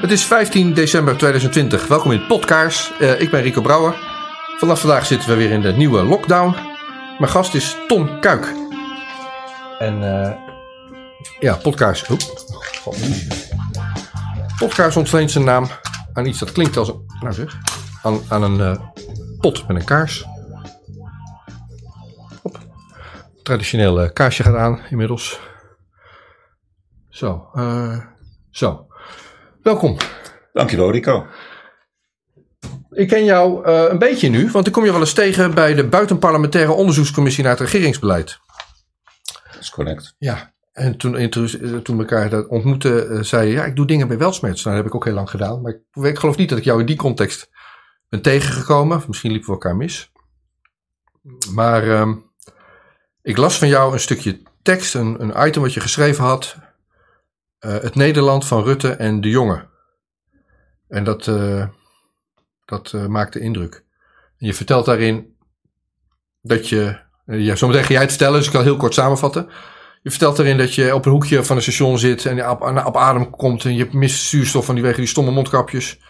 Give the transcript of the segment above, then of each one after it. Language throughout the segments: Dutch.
Het is 15 december 2020. Welkom in Podkaars. Uh, ik ben Rico Brouwer. Vanaf vandaag zitten we weer in de nieuwe lockdown. Mijn gast is Tom Kuik. En uh, ja, Podkaars. Oh, Podkaars ontleent zijn naam aan iets dat klinkt als een, nou zeg, aan, aan een uh, pot met een kaars. Hop. Traditioneel kaarsje gaat aan inmiddels. Zo, zo. Welkom. Dankjewel, Rico. Ik ken jou uh, een beetje nu, want ik kom je wel eens tegen bij de buitenparlementaire onderzoekscommissie naar het regeringsbeleid. Dat is correct. Ja, en toen, toen we elkaar ontmoetten, uh, zei je, ja, ik doe dingen bij Welsmets. Nou, dat heb ik ook heel lang gedaan. Maar ik, ik geloof niet dat ik jou in die context ben tegengekomen. Misschien liepen we elkaar mis. Maar uh, ik las van jou een stukje tekst, een, een item wat je geschreven had uh, het Nederland van Rutte en de Jonge. En dat, uh, dat uh, maakte indruk. En je vertelt daarin dat je. Ja, zometeen ga jij het vertellen, dus ik kan heel kort samenvatten. Je vertelt daarin dat je op een hoekje van een station zit en op, op adem komt en je mist zuurstof van die wegen die stomme mondkapjes.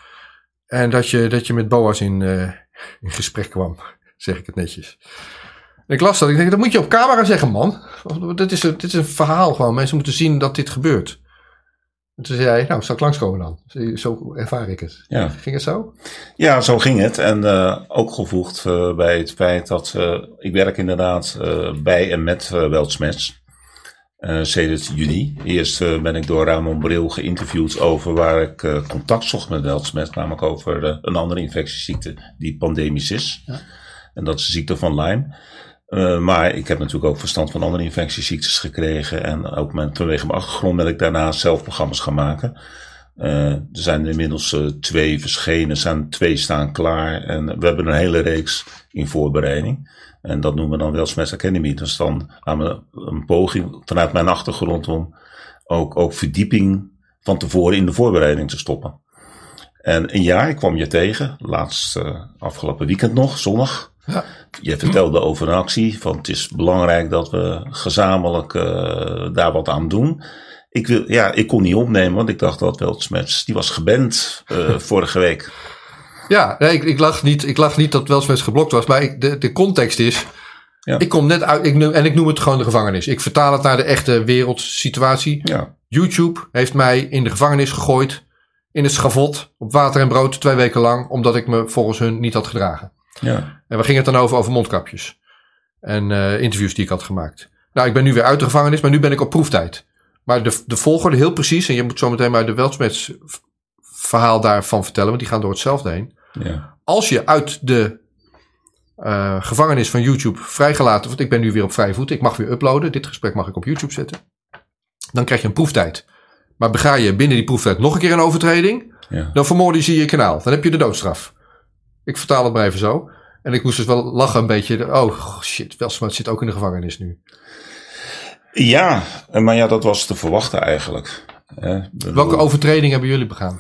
En dat je, dat je met Boas in, in gesprek kwam, zeg ik het netjes. En ik las dat. Ik denk, dat moet je op camera zeggen, man. Dit is, dit is een verhaal gewoon. Mensen moeten zien dat dit gebeurt. En toen zei hij, nou, zal ik langskomen dan? Zo ervaar ik het. Ja. Ging het zo? Ja, zo ging het. En uh, ook gevoegd uh, bij het feit dat uh, ik werk inderdaad bij en met Weltsmets. sinds juni. Eerst ben ik door Ramon Bril geïnterviewd over waar ik contact zocht met Weltsmets. Namelijk over een andere infectieziekte die pandemisch is. Ja. En dat is de ziekte van Lyme. Uh, maar ik heb natuurlijk ook verstand van andere infectieziektes gekregen. En ook met, vanwege mijn achtergrond ben ik daarna zelf programma's gaan maken. Uh, er zijn inmiddels uh, twee verschenen, er zijn twee staan klaar. En we hebben een hele reeks in voorbereiding. En dat noemen we dan wel Smash Academy. Dus dan aan een poging vanuit mijn achtergrond om ook, ook verdieping van tevoren in de voorbereiding te stoppen. En een jaar ik kwam je tegen, laatst afgelopen weekend nog, zondag. Ja. Je vertelde over een actie, van het is belangrijk dat we gezamenlijk uh, daar wat aan doen. Ik, wil, ja, ik kon niet opnemen, want ik dacht dat wel Smets, die was geband uh, vorige week. Ja, nee, ik, ik, lag niet, ik lag niet dat Welsmets geblokt was, maar ik, de, de context is. Ja. Ik kom net uit, ik, en ik noem het gewoon de gevangenis. Ik vertaal het naar de echte wereldsituatie. Ja. YouTube heeft mij in de gevangenis gegooid. In het schavot, op water en brood, twee weken lang, omdat ik me volgens hun niet had gedragen. Ja. En we gingen het dan over, over mondkapjes. En uh, interviews die ik had gemaakt. Nou, ik ben nu weer uit de gevangenis, maar nu ben ik op proeftijd. Maar de, de volgorde heel precies, en je moet zo meteen maar de Weltsmets verhaal daarvan vertellen, want die gaan door hetzelfde heen. Ja. Als je uit de uh, gevangenis van YouTube vrijgelaten, want ik ben nu weer op vrije voet, ik mag weer uploaden, dit gesprek mag ik op YouTube zetten. Dan krijg je een proeftijd. Maar bega je binnen die proeftijd nog een keer een overtreding, ja. dan vermoorden ze je kanaal. Dan heb je de doodstraf. Ik vertaal het maar even zo. En ik moest dus wel lachen een beetje. Oh shit, Welsmut zit ook in de gevangenis nu. Ja, maar ja, dat was te verwachten eigenlijk. Welke overtreding hebben jullie begaan?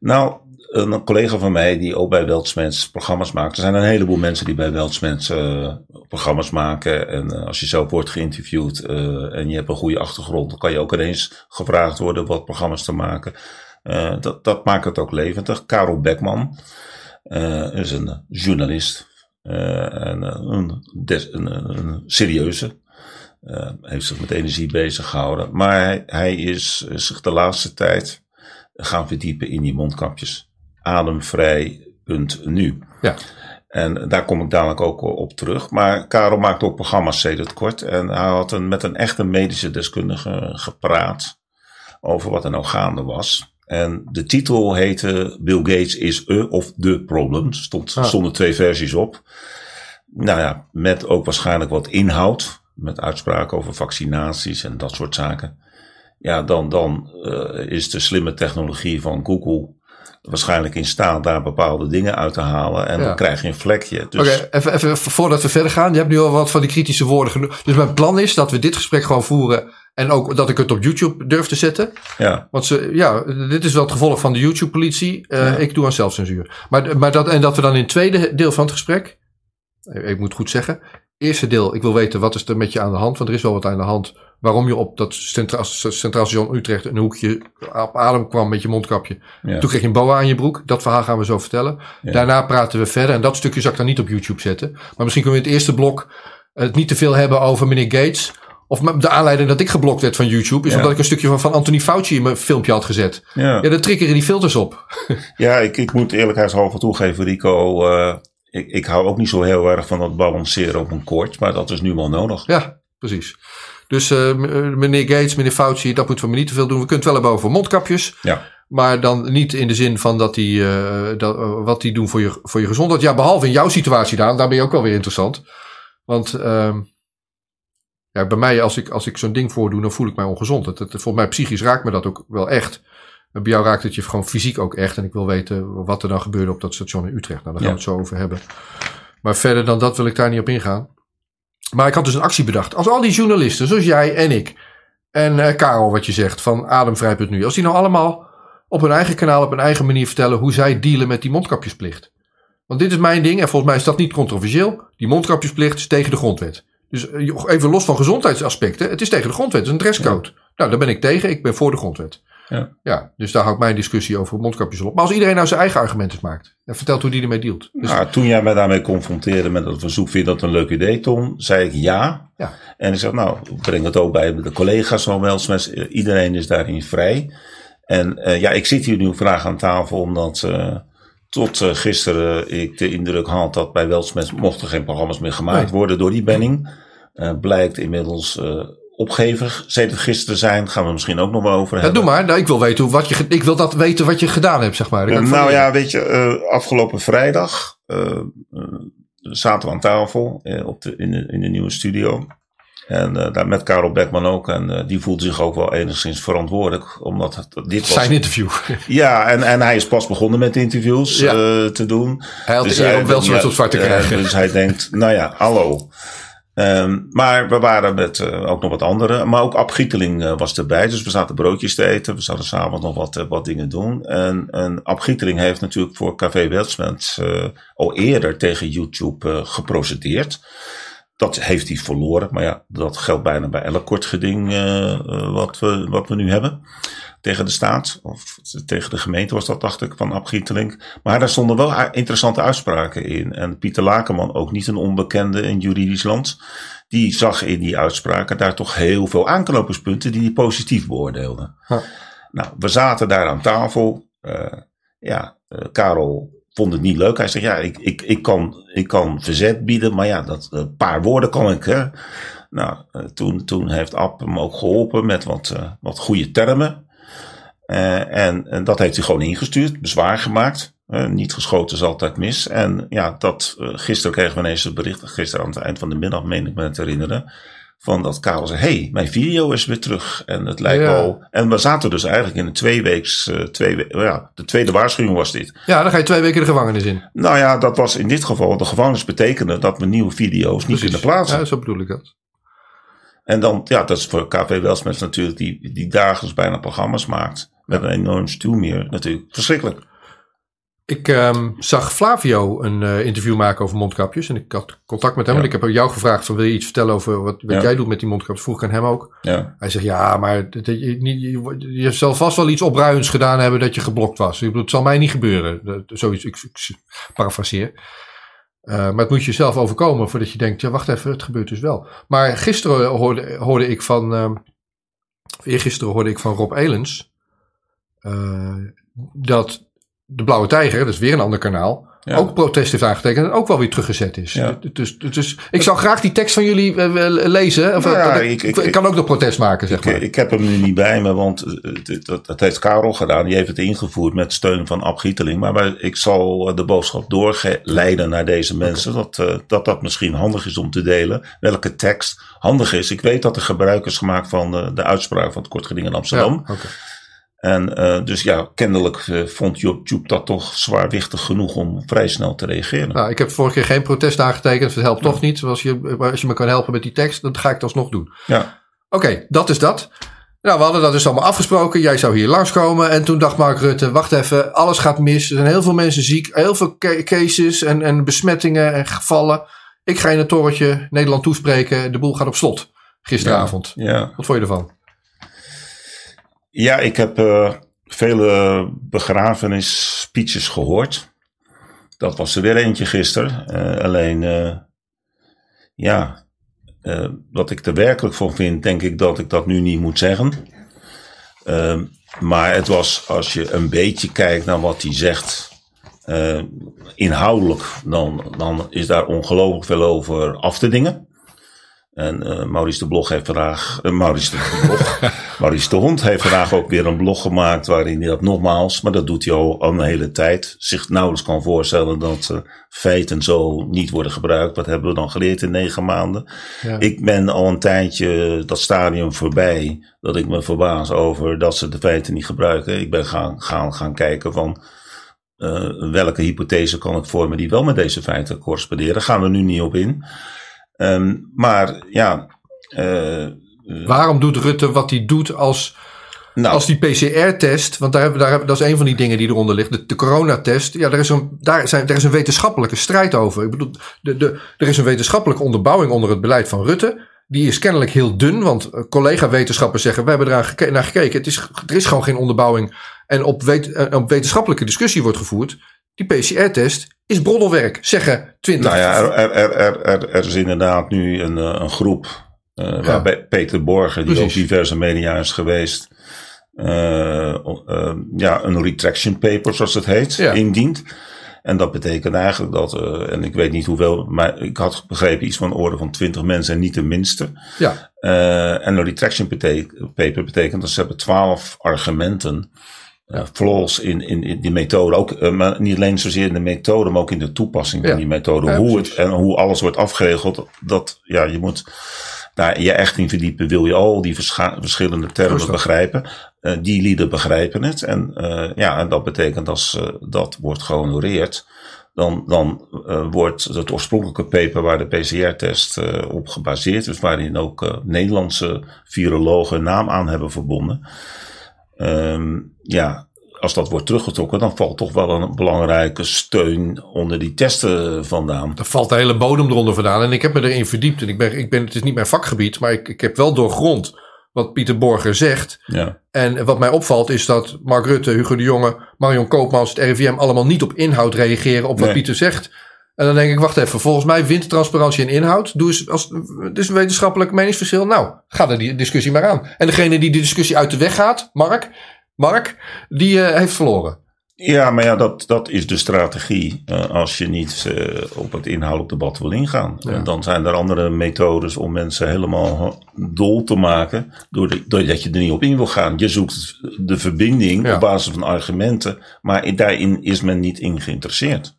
Nou, een collega van mij die ook bij Weltsmens programma's maakt. Er zijn een heleboel mensen die bij Weltsmens uh, programma's maken. En uh, als je zelf wordt geïnterviewd uh, en je hebt een goede achtergrond, dan kan je ook ineens gevraagd worden wat programma's te maken. dat, dat maakt het ook levendig. Karel Beckman is een journalist. Uh, en een, des, een, een, serieuze. Uh, heeft zich met energie bezig gehouden. Maar hij, hij is, is zich de laatste tijd gaan verdiepen in die mondkapjes. Ademvrij.nu. Ja. En daar kom ik dadelijk ook op terug. Maar Karel maakt ook programma's sedert kort. En hij had een, met een echte medische deskundige gepraat over wat er nou gaande was. En de titel heette Bill Gates is a of the problem. Stond, ah. stonden twee versies op. Nou ja, met ook waarschijnlijk wat inhoud. Met uitspraken over vaccinaties en dat soort zaken. Ja, dan, dan uh, is de slimme technologie van Google waarschijnlijk in staat daar bepaalde dingen uit te halen. En dan krijg je een vlekje. Dus... Oké, even, even voordat we verder gaan. Je hebt nu al wat van die kritische woorden genoemd. Dus mijn plan is dat we dit gesprek gewoon voeren en ook dat ik het op YouTube durf te zetten. Ja. Want ze, ja, dit is wel het gevolg van de YouTube-politie. Uh, Ik doe aan zelfcensuur. Maar, maar dat, en dat we dan in het tweede deel van het gesprek. Ik moet goed zeggen. Eerste deel, ik wil weten wat is er met je aan de hand, want er is wel wat aan de hand. Waarom je op dat Centraal, Centraal Station Utrecht een hoekje op adem kwam met je mondkapje. Ja. Toen kreeg je een boa aan je broek. Dat verhaal gaan we zo vertellen. Ja. Daarna praten we verder. En dat stukje zal ik dan niet op YouTube zetten. Maar misschien kunnen we in het eerste blok het niet te veel hebben over meneer Gates. Of de aanleiding dat ik geblokt werd van YouTube is Ja. omdat ik een stukje van, van Anthony Fauci in mijn filmpje had gezet. Ja. Ja, dan triggeren die filters op. Ja, ik, ik moet eerlijkheidshalve toegeven, Rico. eh, ik, ik hou ook niet zo heel erg van dat balanceren op een koord. Maar dat is nu wel nodig. Ja, precies. Dus eh, eh, meneer Gates, meneer Fauci, dat moeten we maar niet te veel doen. We kunnen het wel hebben over mondkapjes. Ja. Maar dan niet in de zin van dat die, eh, dat, wat die doen voor je, voor je gezondheid. Ja, behalve in jouw situatie, Daan. Daar ben je ook wel weer interessant. Want ehm, ja, bij mij, als ik, als ik zo'n ding voordoe, dan voel ik mij ongezond. Het, het, volgens mij psychisch raakt me dat ook wel echt. Bij jou raakt het je gewoon fysiek ook echt. En ik wil weten wat er dan gebeurde op dat station in Utrecht. Nou, daar gaan we het zo over hebben. Maar verder dan dat wil ik daar niet op ingaan. Maar ik had dus een actie bedacht. Als al die journalisten, zoals jij en ik, en eh, Karel, wat je zegt, van Ademvrij.nu, als die nou allemaal op hun eigen kanaal, op hun eigen manier vertellen hoe zij dealen met die mondkapjesplicht. Want dit is mijn ding, en volgens mij is dat niet controversieel. Die mondkapjesplicht is tegen de grondwet. Dus eh, even los van gezondheidsaspecten, het is tegen de grondwet, het is een dresscode. Nou, daar ben ik tegen, ik ben voor de grondwet. Ja. ja, dus daar houdt mijn discussie over mondkapjes op. Maar als iedereen nou zijn eigen argumenten maakt en vertelt hoe die ermee dealt. Dus, Nou, toen jij mij daarmee confronteerde met dat verzoek, vind je dat een leuk idee, Tom? Zei ik ja. Ja. En ik zeg, nou, breng het ook bij de collega's van Welsmes. Iedereen is daarin vrij. En eh, ja, ik zit hier nu vandaag aan tafel omdat eh, tot eh, gisteren ik de indruk had dat bij Welsmes mochten geen programma's meer gemaakt Nee. worden door die banning. Eh, blijkt inmiddels eh opgever gisteren zijn. Gaan we misschien ook nog wel over ja, hebben. doe maar, nou, ik, wil weten hoe, wat je, ik wil dat weten wat je gedaan hebt, zeg maar. Nou ja, weet je, eh, afgelopen vrijdag eh, eh, zaten we aan tafel op de, in, de, in de nieuwe studio. En daar met Karel Beckman ook. En die voelt zich ook wel enigszins verantwoordelijk. Omdat het, dit was. Zijn interview. Ja, en, en hij is pas begonnen met interviews Ja. te doen. Hij had Dus om wel zwart ja, op zwart te krijgen. dus hij denkt, nou ja, hallo. Ehm, maar we waren met eh, ook nog wat anderen. Maar ook Ab Gieteling eh, was erbij. Dus we zaten broodjes te eten. We zouden s'avonds nog wat, eh, wat dingen doen. En, en Ab Gieteling heeft natuurlijk voor Café Welsmans eh al eerder tegen YouTube geprocedeerd. Dat heeft hij verloren. Maar ja, dat geldt bijna bij elk kort geding eh, eh, wat, we, wat we nu hebben. Tegen de staat, of tegen de gemeente was dat, dacht ik, van Ab Gieteling. Maar daar stonden wel interessante uitspraken in. En Pieter Lakenman, ook niet een onbekende in juridisch land, die zag in die uitspraken daar toch heel veel aanknopingspunten die hij positief beoordeelde. Nou, we zaten daar aan tafel. Eh, ja, Karel vond het niet leuk. Hij zegt, ja, ik, ik, ik, kan, ik kan verzet bieden, maar ja, dat een paar woorden kan ik. Hè. Nou, eh, toen, toen heeft Ab hem ook geholpen met wat, eh, wat goede termen. En, en dat heeft hij gewoon ingestuurd, bezwaar gemaakt. Niet geschoten is altijd mis. En ja, dat, gisteren kregen we ineens het bericht, gisteren aan het eind van de middag, meen ik me te herinneren. Van dat Karel zei: hey, mijn video is weer terug. En het lijkt Ja. wel. En we zaten dus eigenlijk in een tweeweeks. eh twee, we- ja, de tweede waarschuwing was dit. Ja, dan ga je twee weken de gevangenis in. Nou ja, dat was in dit geval. De gevangenis betekende dat we nieuwe video's niet kunnen plaatsen. Ja, zo bedoel ik dat. En dan, ja, dat is voor KV Welsmets natuurlijk, die, die dagelijks bijna programma's maakt. Met een enorm stuwmeer natuurlijk. Verschrikkelijk. Ik ehm, zag Flavio een eh, interview maken over mondkapjes. En ik had contact met hem. Ja. En ik heb jou gevraagd: van, wil je iets vertellen over wat, wat Ja. jij doet met die mondkapjes? Vroeg ik aan hem ook. Ja. Hij zegt: Ja, maar dat- je, je, je zal vast wel iets opruiends gedaan hebben dat je geblokt was. Ik bedoel, het zal mij niet gebeuren. Dat- Zoiets, ik, ik parafraseer. Eh, maar het moet je zelf overkomen voordat je denkt: ja, wacht even, het gebeurt dus wel. Maar gisteren hoorde, hoorde ik van. ehm eergisteren hoorde ik van Rob Elens. eh, dat de Blauwe Tijger, dat is weer een ander kanaal. Ja. Ook protest heeft aangetekend en ook wel weer teruggezet is. Ja. Dus, dus ik zou graag die tekst van jullie eh, eh, lezen. Of, Nou ja, dat ik, ik- ik, ik- kan ook nog protest maken, zeg Ik, maar. ik heb hem nu niet bij me, want eh, dat, dat heeft Karel gedaan. Die heeft het ingevoerd met steun van Ab Gieteling. Maar ik zal eh, de boodschap doorleiden naar deze mensen. Dat, eh, dat dat misschien handig is om te delen. Welke tekst handig is. Ik weet dat er gebruik is gemaakt van de, de uitspraak van het kortgeding in Amsterdam. En eh, dus ja, kennelijk eh, vond YouTube dat toch zwaarwichtig genoeg om vrij snel te reageren. Nou, ik heb vorige keer geen protest aangetekend. Het helpt toch niet. Als je, als je me kan helpen met die tekst, dan ga ik het alsnog doen. Ja, Oké, dat is dat. Nou, we hadden dat dus allemaal afgesproken. Jij zou hier langskomen. En toen dacht Mark Rutte, wacht even, alles gaat mis. Er zijn heel veel mensen ziek. Heel veel ca- cases en, en besmettingen en gevallen. Ik ga in het torentje Nederland toespreken. De boel gaat op slot. Gisteravond. Ja, Wat vond je ervan? Ja ik heb eh, vele begrafenisspeeches gehoord. Dat was er weer eentje gisteren. Eh, alleen, eh, ja, wat ik er werkelijk van vind, denk ik dat ik dat nu niet moet zeggen. Ehm, maar het was, als je een beetje kijkt naar wat hij zegt, inhoudelijk, dan, dan is daar ongelooflijk veel over af te dingen. En eh, Maurice de Blog heeft vandaag, eh, Maurice de Blog, Maurice de Hond heeft vandaag ook weer een blog gemaakt waarin hij dat nogmaals, maar dat doet hij al, al een hele tijd, zich nauwelijks kan voorstellen dat eh, feiten zo niet worden gebruikt. Wat hebben we dan geleerd in negen maanden? Ja. Ik ben al een tijdje dat stadium voorbij dat ik me verbaas over dat ze de feiten niet gebruiken. Ik ben gaan, gaan, gaan kijken van welke hypothese kan ik vormen die wel met deze feiten corresponderen. Daar gaan we nu niet op in. Ehm, maar ja, eh, Waarom doet Rutte wat hij doet als, nou, als die PCR-test? Want daar hebben, daar hebben, dat is een van die dingen die eronder ligt. De, de coronatest. Ja, daar is, een, daar, zijn, daar is een wetenschappelijke strijd over. Ik bedoel, de, de, er is een wetenschappelijke onderbouwing onder het beleid van Rutte. Die is kennelijk heel dun, want eh, collega-wetenschappers zeggen: we hebben eraan naar gekeken. Het is, er is gewoon geen onderbouwing. En op, wet, eh, op wetenschappelijke discussie wordt gevoerd. Die PCR-test is broddelwerk, zeggen 20. nou ja, er, er, er, er, is inderdaad nu een, eh, een groep eh, waarbij Peter Borger, die Precies. op diverse media is geweest, eh, ja, een retraction paper, zoals het heet, Ja. indient. En dat betekent eigenlijk dat, en ik weet niet hoeveel, maar ik had begrepen iets van een orde van 20 mensen en niet de minste. ja, en een retraction paper betekent dat ze hebben 12 argumenten, eh, flaws in, in, in die methode. Ook, eh, maar niet alleen zozeer in de methode, maar ook in de toepassing Ja. van die methode. Ja, hoe het en hoe alles wordt afgeregeld. Dat, ja, je moet daar je echt in verdiepen. Wil je al die verschillende termen begrijpen? Eh, die lieden begrijpen het. En, ja, en dat betekent als dat wordt gehonoreerd. Dan, dan wordt het oorspronkelijke paper waar de PCR-test op gebaseerd is, waarin ook Nederlandse virologen naam aan hebben verbonden. Ehm, ja, als dat wordt teruggetrokken, dan valt toch wel een belangrijke steun onder die testen vandaan. Er valt de hele bodem eronder vandaan. En ik heb me erin verdiept. En ik ben, ik ben, het is niet mijn vakgebied, maar ik, ik heb wel doorgrond wat Pieter Borger zegt. Ja, En wat mij opvalt is dat Mark Rutte, Hugo de Jonge, Marion Koopmans, het RIVM allemaal niet op inhoud reageren op wat Nee. Pieter zegt. En dan denk ik, wacht even, volgens mij wint transparantie en inhoud. Doe eens, als, het is een wetenschappelijk meningsverschil. Nou, ga er die discussie maar aan. En degene die de discussie uit de weg gaat, Mark, Mark die eh, heeft verloren. ja maar ja, dat, dat is de strategie eh, als je niet eh, op het inhoudelijk debat wil ingaan. Ja. En dan zijn er andere methodes om mensen helemaal dol te maken, doordat doordat je er niet op in wil gaan. Je zoekt de verbinding Ja. op basis van argumenten, maar daarin is men niet in geïnteresseerd.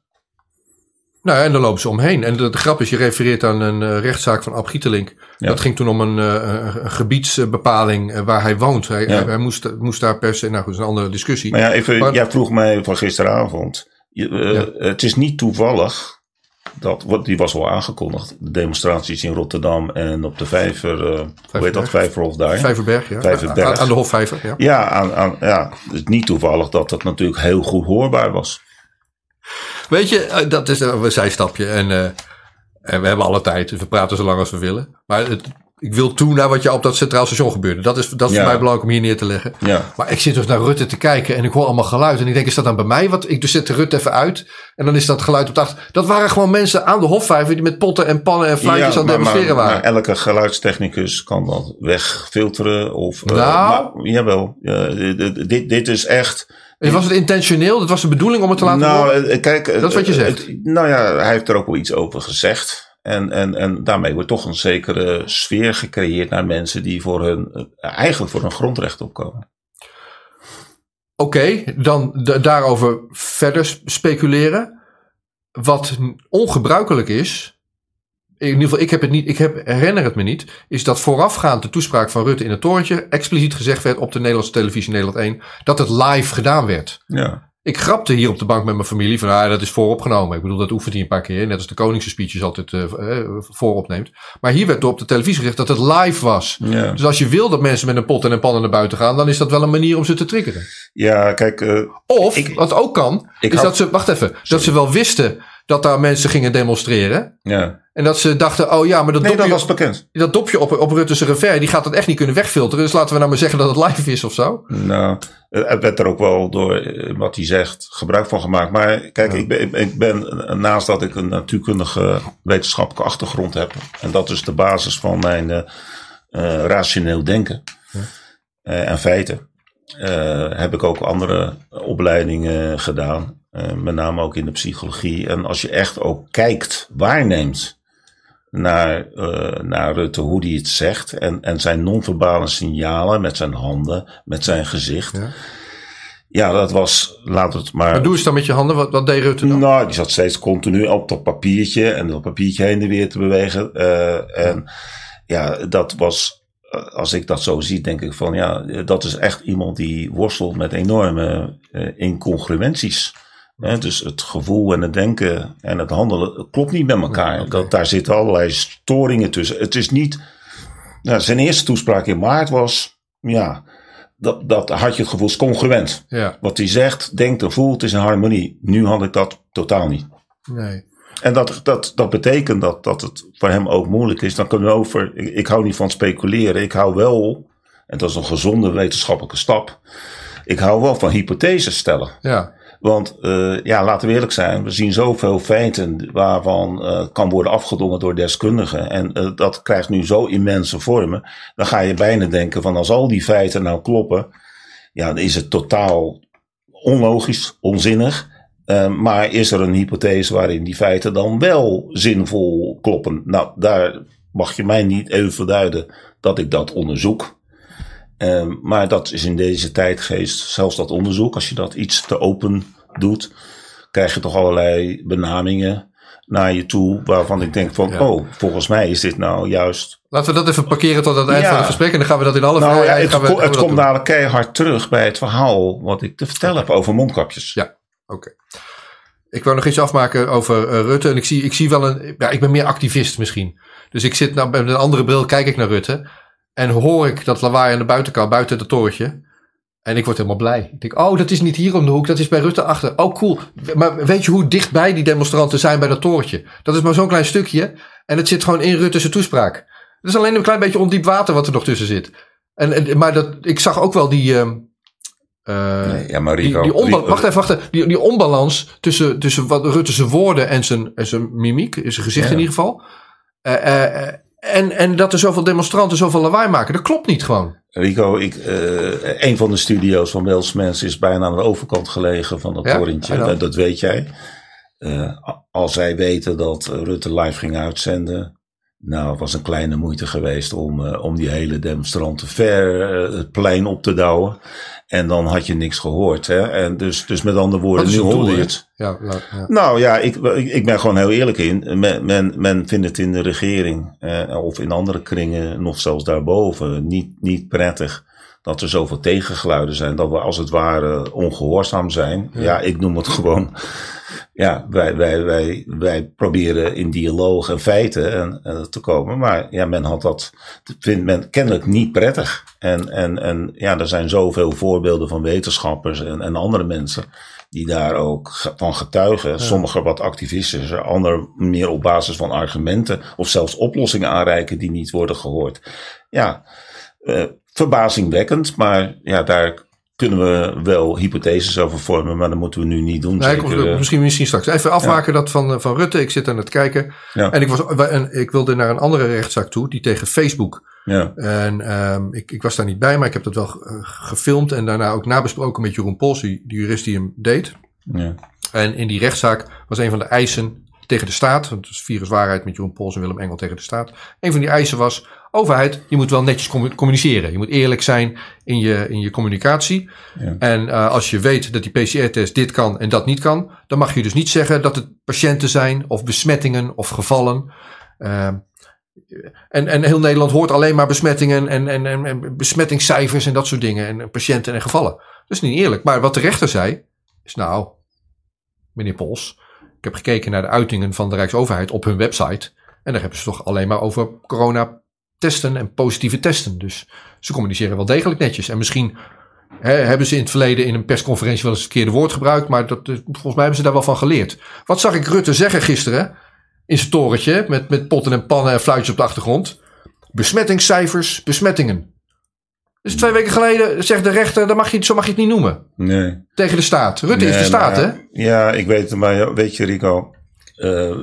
Nou en daar lopen ze omheen. En de, de grap is, je refereert aan een eh, rechtszaak van Ab Gietelink. Ja. Dat ging toen om een, eh, een- gebiedsbepaling eh, waar hij woont. Hij, Ja. hij, hij moest, moest daar per se, nou goed, dat is een andere discussie. Maar ja, even, Maar- jij vroeg mij van gisteravond. Je, Het is niet toevallig dat, wat, die was al aangekondigd, de demonstraties in Rotterdam en op de Vijver, hoe heet dat. Vijverhof daar. Vijverberg, ja. Vijverberg. Aan, aan de Hofvijver, ja. Ja, aan, aan, ja, het is niet toevallig dat dat natuurlijk heel goed hoorbaar was. Weet je, eh, dat is een zijstapje. En, eh, en we hebben alle tijd. Dus we praten zo lang als we willen. Maar het, ik wil toe naar wat je op dat Centraal Station gebeurde. Dat is, dat is Ja. voor mij belangrijk om hier neer te leggen. Ja, Maar ik zit dus naar Rutte te kijken en ik hoor allemaal geluid. En ik denk, is dat dan bij mij? Wat, ik dus zet de Rutte even uit. En dan is dat geluid op de achter. Dat waren gewoon mensen aan de Hofvijver die met potten en pannen en fluitjes aan het maar, demonstreren waren. maar elke geluidstechnicus kan dat wegfilteren. Of, eh, Nou. maar, jawel, ja, dit, dit, dit is echt... Was het intentioneel? Het was de bedoeling om het te laten nou, horen? eh, kijk, Dat is wat je eh, zegt. het- nou ja, hij heeft er ook wel iets over gezegd. En, en, en daarmee wordt toch een zekere sfeer gecreëerd naar mensen die voor hun, eh, eigenlijk voor hun grondrecht opkomen. Oké, dan daarover verder speculeren. Wat ongebruikelijk is, in ieder geval ik heb het niet, ik heb, herinner het me niet, is dat voorafgaand de toespraak van Rutte in het torentje expliciet gezegd werd op de Nederlandse televisie Nederland 1 dat het live gedaan werd. Ja, Ik grapte hier op de bank met mijn familie van, ah, dat is vooropgenomen. Ik bedoel, dat oefent hij een paar keer, net als de koningse speeches altijd eh, vooropneemt. Maar hier werd op de televisie gezegd dat het live was. ja. Dus als je wil dat mensen met een pot en een pan naar buiten gaan, dan is dat wel een manier om ze te triggeren. ja kijk, eh, Of, Ik- wat ook kan, ik is hou- dat ze, wacht even, dat ze wel wisten dat daar mensen gingen demonstreren. Ja. En dat ze dachten, oh ja, maar dat Nee, dat dopje, was bekend. dat dopje op, op Rutte's revers, die gaat dat echt niet kunnen wegfilteren. Dus laten we nou maar zeggen dat het live is of zo. Nou, er werd er ook wel door eh, wat hij zegt gebruik van gemaakt. Maar kijk, Ja. ik, ben, ik ben, eh, naast dat ik een natuurkundige wetenschappelijke achtergrond heb, en dat is de basis van mijn eh, rationeel denken Ja. en feiten, heb ik ook andere opleidingen gedaan. Eh, met name ook in de psychologie. En als je echt ook kijkt, waarneemt naar, eh, naar Rutte, hoe hij het zegt. En, en zijn non-verbale signalen met zijn handen, met zijn gezicht. Ja. Ja, dat was, laat het maar. Maar doe eens dan met je handen, wat, wat deed Rutte dan? Nou, die zat steeds continu op dat papiertje en dat papiertje heen en weer te bewegen. Eh, en ja, dat was, als ik dat zo zie, denk ik van ja, dat is echt iemand die worstelt met enorme incongruenties. Dus het gevoel en het denken en het handelen klopt niet met elkaar. Nee, dat, daar zitten allerlei storingen tussen. Het is niet. Nou, zijn eerste toespraak in maart was. Ja, dat, dat had je het gevoel is congruent. Ja, Wat hij zegt, denkt en voelt is in harmonie. Nu had ik dat totaal niet. nee. En dat, dat, dat betekent dat, dat het voor hem ook moeilijk is. Dan kunnen we over. Ik, ik hou niet van speculeren. Ik hou wel, en dat is een gezonde wetenschappelijke stap. Ik hou wel van hypotheses stellen. Ja, Want eh, ja, laten we eerlijk zijn, we zien zoveel feiten waarvan eh, kan worden afgedwongen door deskundigen. En eh, dat krijgt nu zo immense vormen. Dan ga je bijna denken van als al die feiten nou kloppen, ja, dan is het totaal onlogisch, onzinnig. Maar is er een hypothese waarin die feiten dan wel zinvol kloppen? Nou, daar mag je mij niet even verduiden dat ik dat onderzoek. Ehm, maar dat is in deze tijdgeest, zelfs dat onderzoek, als je dat iets te open doet, krijg je toch allerlei benamingen naar je toe, waarvan ik denk van, Ja. oh, volgens mij is dit nou juist... laten we dat even parkeren tot het eind Ja. van het gesprek. En dan gaan we dat in alle Nou ja, het, gaan we, komt dadelijk keihard terug bij het verhaal wat ik te vertellen heb over mondkapjes. Ja. Oké. Ik wou nog iets afmaken over eh, Rutte. En ik zie, ik zie wel een. Ja, ik ben meer activist misschien. Dus ik zit nou met een andere bril, kijk ik naar Rutte. En hoor ik dat lawaai aan de buitenkant, buiten het torentje. En ik word helemaal blij. Ik denk, oh, dat is niet hier om de hoek, dat is bij Rutte achter. Oh, cool. Maar weet je hoe dichtbij die demonstranten zijn bij dat torentje? Dat is maar zo'n klein stukje. En het zit gewoon in Rutte's toespraak. Het is alleen een klein beetje ondiep water wat er nog tussen zit. En, en, maar dat, ik zag ook wel die. ehm, eh, Nee, ja, maar Rico, die wacht even, wacht even. Die, die onbalans tussen, tussen wat Rutte zijn woorden en zijn, en zijn mimiek, zijn gezicht Ja. in ieder geval. Eh, eh, en, en dat er zoveel demonstranten zoveel lawaai maken, dat klopt niet gewoon. Rico, ik, eh, een van de studio's van Welsmens is bijna aan de overkant gelegen van dat Ja, torentje. Dat, dat weet jij. Eh, als zij weten dat Rutte live ging uitzenden. Nou, het was een kleine moeite geweest om, eh, om die hele demonstranten ver het plein op te douwen. En dan had je niks gehoord. Hè? En dus, dus met andere woorden, nu hoorde je het. Ja, nou, ja. Nou ja, ik, ik ben gewoon heel eerlijk in. Men, men, men vindt het in de regering eh, of in andere kringen, nog zelfs daarboven, niet, niet prettig dat er zoveel tegengeluiden zijn. Dat we als het ware ongehoorzaam zijn. Ja, ik noem het gewoon. Ja, wij, wij, wij, wij proberen in dialoog en feiten en, en te komen. Maar ja, men had dat, vindt men kennelijk niet prettig. En, en, en ja, er zijn zoveel voorbeelden van wetenschappers en, en andere mensen die daar ook van getuigen. Sommigen wat activistischer, anderen meer op basis van argumenten of zelfs oplossingen aanreiken die niet worden gehoord. Ja, eh, verbazingwekkend, maar ja, daar kunnen we wel hypotheses over vormen, maar dat moeten we nu niet doen. Nee, ik, zeker, eh, misschien, misschien straks. Even afmaken dat van, eh, van Rutte. Ik zit aan het kijken. Ja. En, ik was, en ik wilde naar een andere rechtszaak toe, die tegen Facebook. ja, En ehm, ik, ik was daar niet bij, maar ik heb dat wel eh, gefilmd. En daarna ook nabesproken met Jeroen Pols, die, die jurist die hem deed. ja, En in die rechtszaak was een van de eisen tegen de staat, want het is viruswaarheid met Jeroen Pols en Willem Engel tegen de staat. Een van die eisen was, overheid, je moet wel netjes commu- communiceren. Je moet eerlijk zijn in je, in je communicatie. Ja. En eh, als je weet dat die PCR-test dit kan en dat niet kan, dan mag je dus niet zeggen dat het patiënten zijn of besmettingen of gevallen. Ehm, en, en heel Nederland hoort alleen maar besmettingen en, en, en, en besmettingscijfers en dat soort dingen. En patiënten en gevallen. Dat is niet eerlijk. Maar wat de rechter zei, is nou, meneer Pols, ik heb gekeken naar de uitingen van de Rijksoverheid op hun website. En daar hebben ze toch alleen maar over corona testen en positieve testen. Dus ze communiceren wel degelijk netjes. En misschien Hè, hebben ze in het verleden in een persconferentie wel eens het verkeerde woord gebruikt. Maar dat, volgens mij hebben ze daar wel van geleerd. Wat zag ik Rutte zeggen gisteren? In zijn torentje. Met, met potten en pannen en fluitjes op de achtergrond. Besmettingscijfers, besmettingen. Dus twee weken geleden zegt de rechter, dat mag je, zo mag je het niet noemen. Nee. Tegen de staat. Rutte is de staat, hè? Ja, ik weet het, maar weet je, Rico. eh, eh,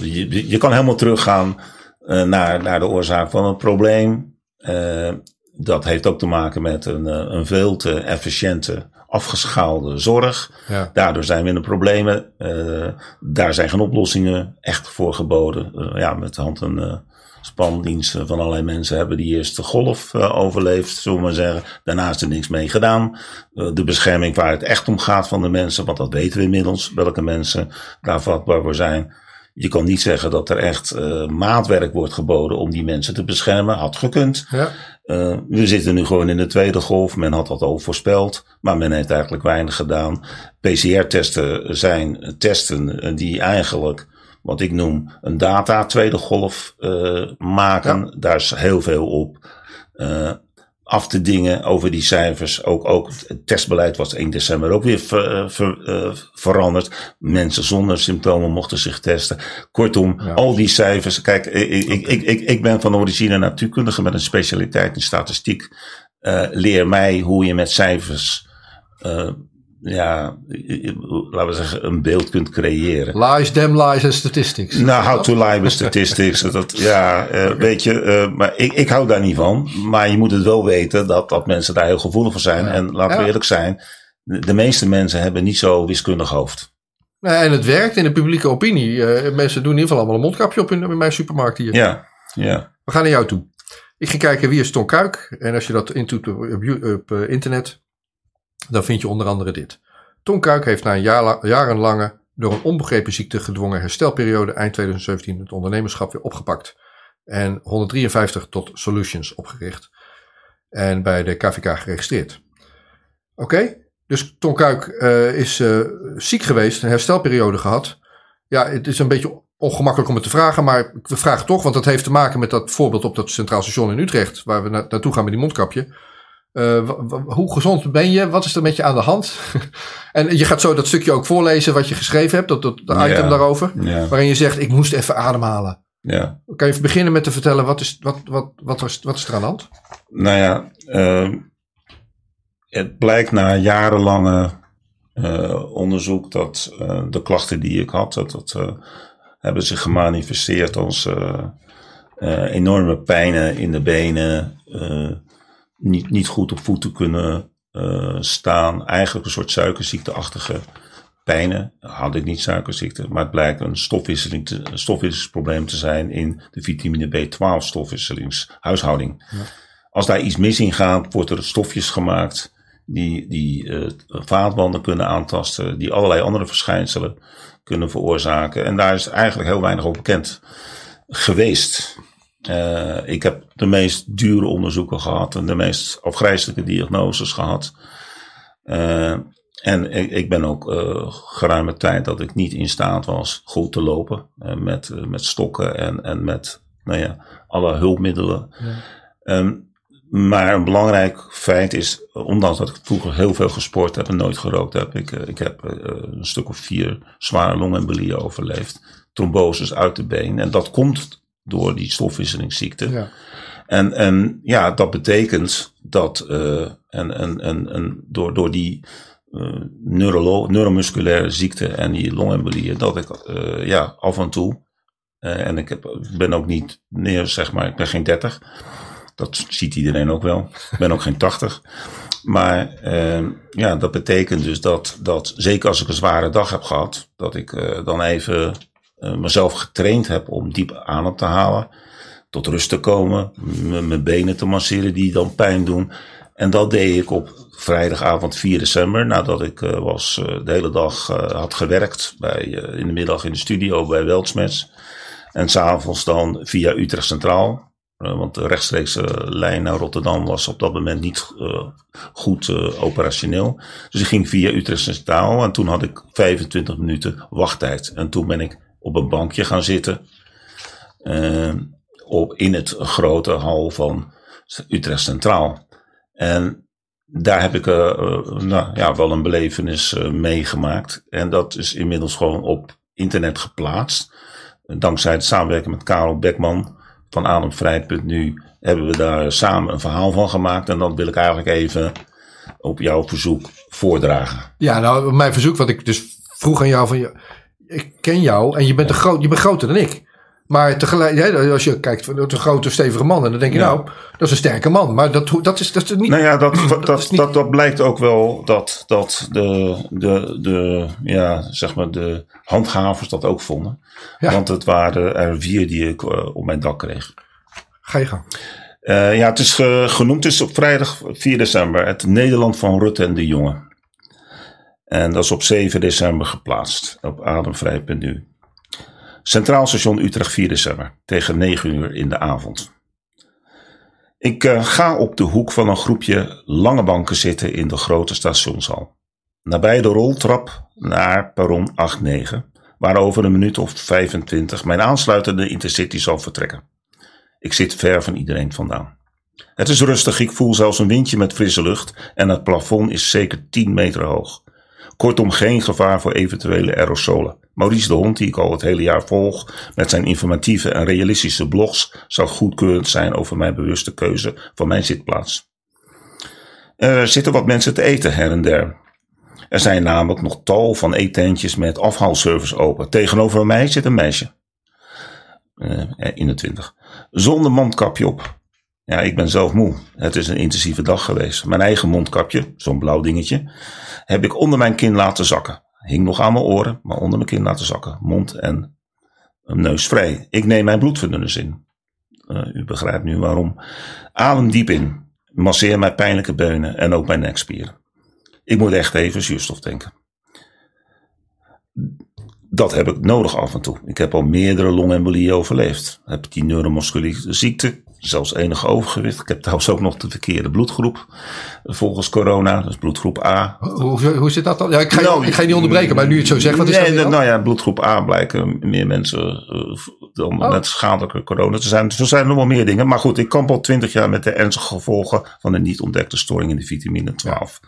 je, je kan helemaal teruggaan eh, naar, naar de oorzaak van het probleem. Eh, dat heeft ook te maken met een, eh, een veel te efficiënte, afgeschaalde zorg. Ja. Daardoor zijn we in de problemen. Eh, daar zijn geen oplossingen echt voor geboden. Eh, ja, met de hand een eh, spandienst van allerlei mensen hebben die eerste golf eh, overleefd, zullen we maar zeggen. Daarna is er niks mee gedaan. Eh, de bescherming waar het echt om gaat van de mensen, want dat weten we inmiddels, welke mensen daar vatbaar voor zijn. Je kan niet zeggen dat er echt eh, maatwerk wordt geboden om die mensen te beschermen. Had gekund. Ja. Uh, we zitten nu gewoon in de tweede golf. Men had dat al voorspeld, maar men heeft eigenlijk weinig gedaan. PCR-testen zijn testen die eigenlijk, wat ik noem, een data tweede golf uh, maken. Ja. Daar is heel veel op uh, af te dingen over die cijfers. Ook, ook het testbeleid was 1 december ook weer ver, ver, veranderd. Mensen zonder symptomen mochten zich testen. Kortom, ja. al die cijfers. Kijk, ik, ik, ik, ik, ik ben van origine natuurkundige met een specialiteit in statistiek. Uh, leer mij hoe je met cijfers, uh, ja, laten we zeggen, een beeld kunt creëren. Lies, damn lies en statistics. Nou, how to lie with statistics. dat, ja, uh, weet je, uh, maar ik, ik hou daar niet van. Maar je moet het wel weten dat, dat mensen daar heel gevoelig voor zijn. Ja. En laten we ja. eerlijk zijn, de, de meeste mensen hebben niet zo wiskundig hoofd. En het werkt in de publieke opinie. Uh, mensen doen in ieder geval allemaal een mondkapje op in, in mijn supermarkt hier. Ja, ja. We gaan naar jou toe. Ik ging kijken wie is Ton Kuik. En als je dat intoet op, op, op internet, dan vind je onder andere dit. Ton Kuik heeft na een jarenlange, door een onbegrepen ziekte gedwongen herstelperiode eind 2017 het ondernemerschap weer opgepakt. En 153 tot Solutions opgericht. En bij de KVK geregistreerd. Oké, dus Ton Kuik uh, is uh, ziek geweest, een herstelperiode gehad. Ja, het is een beetje ongemakkelijk om het te vragen, maar we vragen toch, want dat heeft te maken met dat voorbeeld op dat Centraal Station in Utrecht, waar we na naartoe gaan met die mondkapje. Uh, hoe gezond ben je? Wat is er met je aan de hand? en je gaat zo dat stukje ook voorlezen wat je geschreven hebt, dat, item daarover, waarin je zegt, ik moest even ademhalen. Ja. Kan je even beginnen met te vertellen, wat is, wat, wat, wat, wat, wat is er aan de hand? Nou ja, uh, het blijkt na jarenlange uh, onderzoek dat uh, de klachten die ik had, dat, dat hebben zich gemanifesteerd als enorme pijnen in de benen, niet, niet goed op voeten kunnen staan, eigenlijk een soort suikerziekteachtige pijnen. Had ik niet suikerziekte, maar het blijkt een, stofwisseling te, stofwisselingsprobleem te zijn in de vitamine B12 stofwisselingshuishouding. Ja. Als daar iets mis in gaat, wordt er stofjes gemaakt die, die uh, vaatbanden kunnen aantasten, die allerlei andere verschijnselen kunnen veroorzaken. En daar is eigenlijk heel weinig over bekend geweest. Uh, ik heb de meest dure onderzoeken gehad en de meest afgrijzelijke diagnoses gehad. Uh, en ik, ik, ben ook geruime tijd dat ik niet in staat was goed te lopen met, met stokken en, en met nou ja, alle hulpmiddelen. Ja. Um, maar een belangrijk feit is, ondanks dat ik vroeger heel veel gesport heb en nooit gerookt heb, ik, ik heb een stuk of vier zware longembolieën overleefd. Tromboses uit de been. En dat komt door die stofwisselingsziekte. Ja. En, en ja, dat betekent dat, uh, en, en, en, en door, door die uh, neurolo neuromusculaire ziekte en die longembolieën, dat ik uh, ja, af en toe, en ik heb, ben ook niet meer, zeg maar, ik ben geen 30. Dat ziet iedereen ook wel. Ik ben ook geen 80. Maar ja, dat betekent dus dat, dat, zeker als ik een zware dag heb gehad, dat ik dan even mezelf getraind heb om diep adem te halen, tot rust te komen, mijn benen te masseren die dan pijn doen. En dat deed ik op vrijdagavond 4 december, nadat ik was, de hele dag had gewerkt, bij, in de middag in de studio bij Weltsmets. En s'avonds dan via Utrecht Centraal, want de rechtstreekse lijn naar Rotterdam was op dat moment niet goed operationeel. Dus ik ging via Utrecht Centraal en toen had ik 25 minuten wachttijd. En toen ben ik op een bankje gaan zitten op, in het grote hal van Utrecht Centraal. En daar heb ik uh, nou, ja, wel een belevenis uh, meegemaakt. En dat is inmiddels gewoon op internet geplaatst. Dankzij het samenwerken met Karel Bekman van Ademvrij.nu hebben we daar samen een verhaal van gemaakt. En dat wil ik eigenlijk even op jouw verzoek voordragen. Ja, nou, mijn verzoek, wat ik dus vroeg aan jou van, ik ken jou en je bent, een groot, je bent groter dan ik. Maar tegelijk, als je kijkt, dat een grote, stevige man. En dan denk je, nou, dat is een sterke man. Maar dat, dat, is, dat is niet. Nou ja, dat, dat, dat, dat, dat, blijkt ook wel dat, dat de, de, de, ja, zeg maar de handhavers dat ook vonden. Ja. Want het waren er vier die ik uh, op mijn dak kreeg. Ga je gang. Uh, ja, het is ge, genoemd is op vrijdag 4 december. Het Nederland van Rutte en de Jonge. En dat is op 7 december geplaatst. Op ademvrij.nu. Centraal station Utrecht 4 december. Tegen 9 uur in de avond. Ik uh, ga op de hoek van een groepje lange banken zitten in de grote stationshal. Nabij de roltrap naar perron 8-9, waar over een minuut of 25 mijn aansluitende intercity zal vertrekken. Ik zit ver van iedereen vandaan. Het is rustig, ik voel zelfs een windje met frisse lucht en het plafond is zeker 10 meter hoog. Kortom, geen gevaar voor eventuele aerosolen. Maurice de Hond, die ik al het hele jaar volg met zijn informatieve en realistische blogs, zou goedkeurend zijn over mijn bewuste keuze van mijn zitplaats. Er zitten wat mensen te eten her en der. Er zijn namelijk nog tal van eetentjes met afhaalservice open. Tegenover mij zit een meisje. Uh, in de twintig. Zonder mondkapje op. Ja, ik ben zelf moe. Het is een intensieve dag geweest. Mijn eigen mondkapje, zo'n blauw dingetje, heb ik onder mijn kin laten zakken. Hing nog aan mijn oren, maar onder mijn kin laten zakken. Mond en neus vrij. Ik neem mijn bloedverdunners in. Uh, u begrijpt nu waarom. Adem diep in. Masseer mijn pijnlijke beunen en ook mijn nekspieren. Ik moet echt even zuurstof tanken. Dat heb ik nodig af en toe. Ik heb al meerdere longembolieën overleefd. Heb die neuromusculiere ziekte zelfs enig overgewicht. Ik heb trouwens ook nog de verkeerde bloedgroep volgens corona, dus bloedgroep A. Hoe, hoe zit dat dan? Ja, ik, ga, nou, ik ga je niet onderbreken, maar nu je het zo zegt, wat is nee, dat Nou ja, bloedgroep A blijken meer mensen uh, dan oh. met schadelijke corona Er zijn. Er zijn nog wel meer dingen, maar goed, ik kamp al twintig jaar met de ernstige gevolgen van de niet ontdekte storing in de vitamine 12.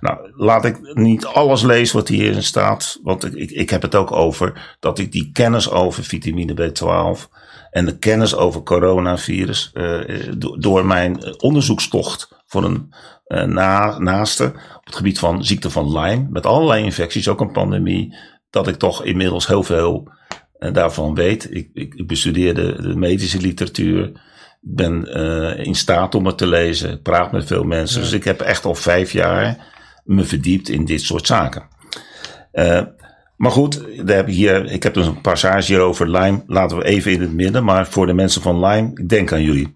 Nou, laat ik niet alles lezen wat hierin staat, want ik, ik, ik heb het ook over dat ik die kennis over vitamine B12 en de kennis over coronavirus uh, door mijn onderzoekstocht voor een uh, na, naaste op het gebied van ziekte van Lyme, met allerlei infecties, ook een pandemie, dat ik toch inmiddels heel veel uh, daarvan weet. Ik, ik, ik bestudeerde de medische literatuur, ben in staat om het te lezen, praat met veel mensen. Dus ik heb echt al vijf jaar me verdiept in dit soort zaken. Maar goed, heb hier, ik heb dus een passage hier over Lime. Laten we even in het midden. Maar voor de mensen van Lime, ik denk aan jullie.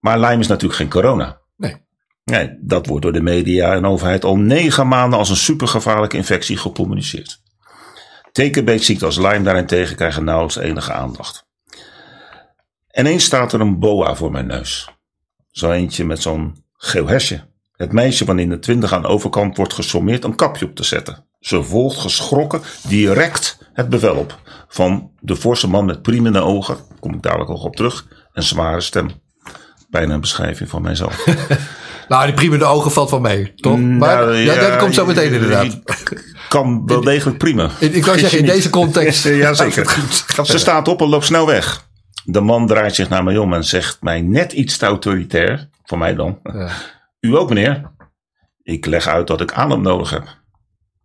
Maar Lyme is natuurlijk geen corona. Nee. Nee, dat wordt door de media en overheid al negen maanden als een supergevaarlijke infectie gecommuniceerd. Tekenbeetziekte als Lyme daarentegen krijgen nauwelijks enige aandacht. En eens staat er een boa voor mijn neus. Zo eentje met zo'n geel hesje. Het meisje van in de twintig aan de overkant wordt gesommeerd een kapje op te zetten. Ze volgt geschrokken direct het bevel op van de forse man met priemende ogen, kom ik dadelijk nog op terug, en zware stem. Bijna een beschrijving van mijzelf. nou, die priemende ogen valt van mee, toch? Nou, maar ja, dat komt zo meteen inderdaad. Kan wel degelijk prima. Ik, ik zeggen, in deze context. ja, zeker. Ze staat op en loopt snel weg. De man draait zich naar mij om en zegt mij net iets te autoritair, voor mij dan. Ja. U ook, meneer? Ik leg uit dat ik adem nodig heb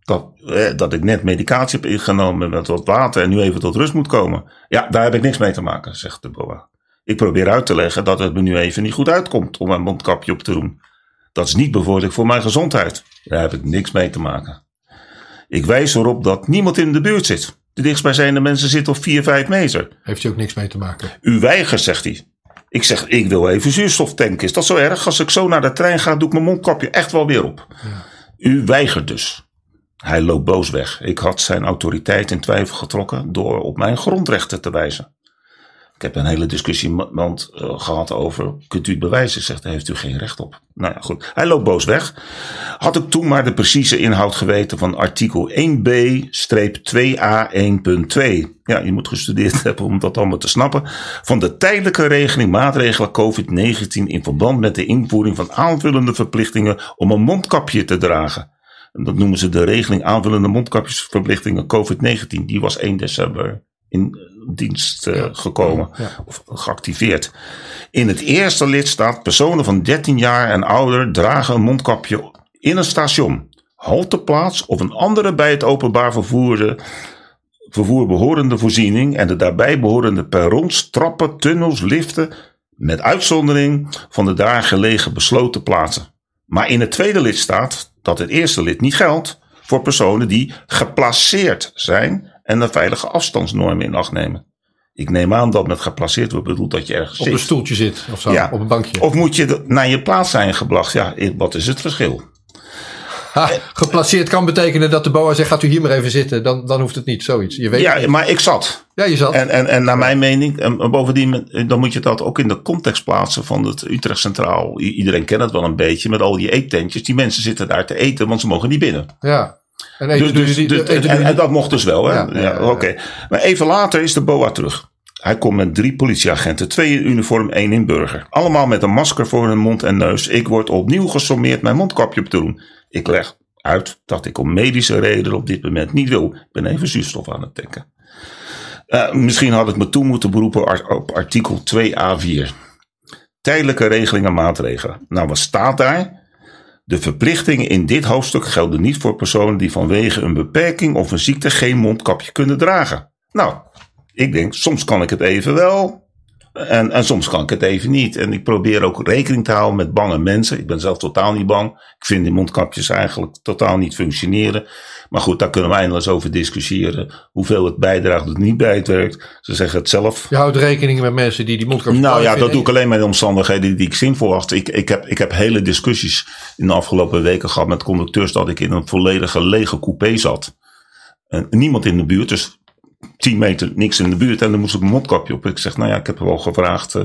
dat, eh, dat ik net medicatie heb ingenomen met wat water en nu even tot rust moet komen. Ja, daar heb ik niks mee te maken, zegt de boa. Ik probeer uit te leggen dat het me nu even niet goed uitkomt om mijn mondkapje op te doen. Dat is niet bevorderlijk voor mijn gezondheid. Daar heb ik niks mee te maken. Ik wijs erop dat niemand in de buurt zit. De dichtstbijzijnde mensen zitten op 4, 5 meter. Heeft u ook niks mee te maken? U weigert, zegt hij. Ik zeg, ik wil even zuurstof tanken. Is dat zo erg? Als ik zo naar de trein ga, doe ik mijn mondkapje echt wel weer op. Ja. U weigert dus. Hij loopt boos weg. Ik had zijn autoriteit in twijfel getrokken door op mijn grondrechten te wijzen. Ik heb een hele discussie uh, gehad over, kunt u het bewijzen? Zegt, daar heeft u geen recht op. Nou ja, goed. Hij loopt boos weg. Had ik toen maar de precieze inhoud geweten van artikel 1b-2a1.2. Ja, je moet gestudeerd hebben om dat allemaal te snappen. Van de tijdelijke regeling maatregelen COVID-19 in verband met de invoering van aanvullende verplichtingen om een mondkapje te dragen. Dat noemen ze de regeling aanvullende mondkapjesverplichtingen COVID-19. Die was 1 december in dienst uh, gekomen ja. of geactiveerd. In het eerste lidstaat personen van 13 jaar en ouder dragen een mondkapje in een station, halteplaats of een andere bij het openbaar vervoer, vervoer behorende voorziening en de daarbij behorende perrons, trappen, tunnels, liften, met uitzondering van de daar gelegen besloten plaatsen. Maar in het tweede lidstaat, dat het eerste lid niet geldt, voor personen die geplaceerd zijn en een veilige afstandsnorm in acht nemen. Ik neem aan dat met geplaceerd wordt bedoeld dat je ergens op een stoeltje zit of zo, ja. op een bankje. Of moet je naar je plaats zijn gebracht? Ja, wat is het verschil? Ha, geplaceerd kan betekenen dat de boa zegt: gaat u hier maar even zitten. Dan, dan hoeft het niet, zoiets. Je weet ja, maar ik zat. Ja, je zat. En, en, en naar mijn mening, en bovendien, dan moet je dat ook in de context plaatsen van het Utrecht Centraal. Iedereen kent het wel een beetje met al die eettentjes. Die mensen zitten daar te eten, want ze mogen niet binnen. Ja. En, dus, dus, die, dus, en, en, dat mocht dus wel. Hè? Ja, ja, ja Oké. Maar even later is de BOA terug. Hij komt met drie politieagenten, twee in uniform, één in burger. Allemaal met een masker voor hun mond en neus. Ik word opnieuw gesommeerd mijn mondkapje op te doen. Ik leg uit dat ik om medische redenen op dit moment niet wil. Ik ben even zuurstof aan het tanken. Uh, misschien had ik me toe moeten beroepen op artikel 2a4. Tijdelijke regelingen en maatregelen. Nou, wat staat daar? De verplichtingen in dit hoofdstuk gelden niet voor personen die vanwege een beperking of een ziekte geen mondkapje kunnen dragen. Nou, ik denk, soms kan ik het even wel. En, en soms kan ik het even niet. En ik probeer ook rekening te houden met bange mensen. Ik ben zelf totaal niet bang. Ik vind die mondkapjes eigenlijk totaal niet functioneren. Maar goed, daar kunnen we eindeloos over discussiëren. Hoeveel het bijdraagt of niet bijdraagt. Ze zeggen het zelf. Je houdt rekening met mensen die die mondkapjes Nou ja, dat doe ik alleen met de omstandigheden die ik zinvol acht. Ik, ik, heb, ik heb hele discussies in de afgelopen weken gehad met conducteurs dat ik in een volledige lege coupé zat. En niemand in de buurt, dus 10 meter niks in de buurt. En dan moest ik een mondkapje op. Ik zeg, nou ja, ik heb wel gevraagd uh,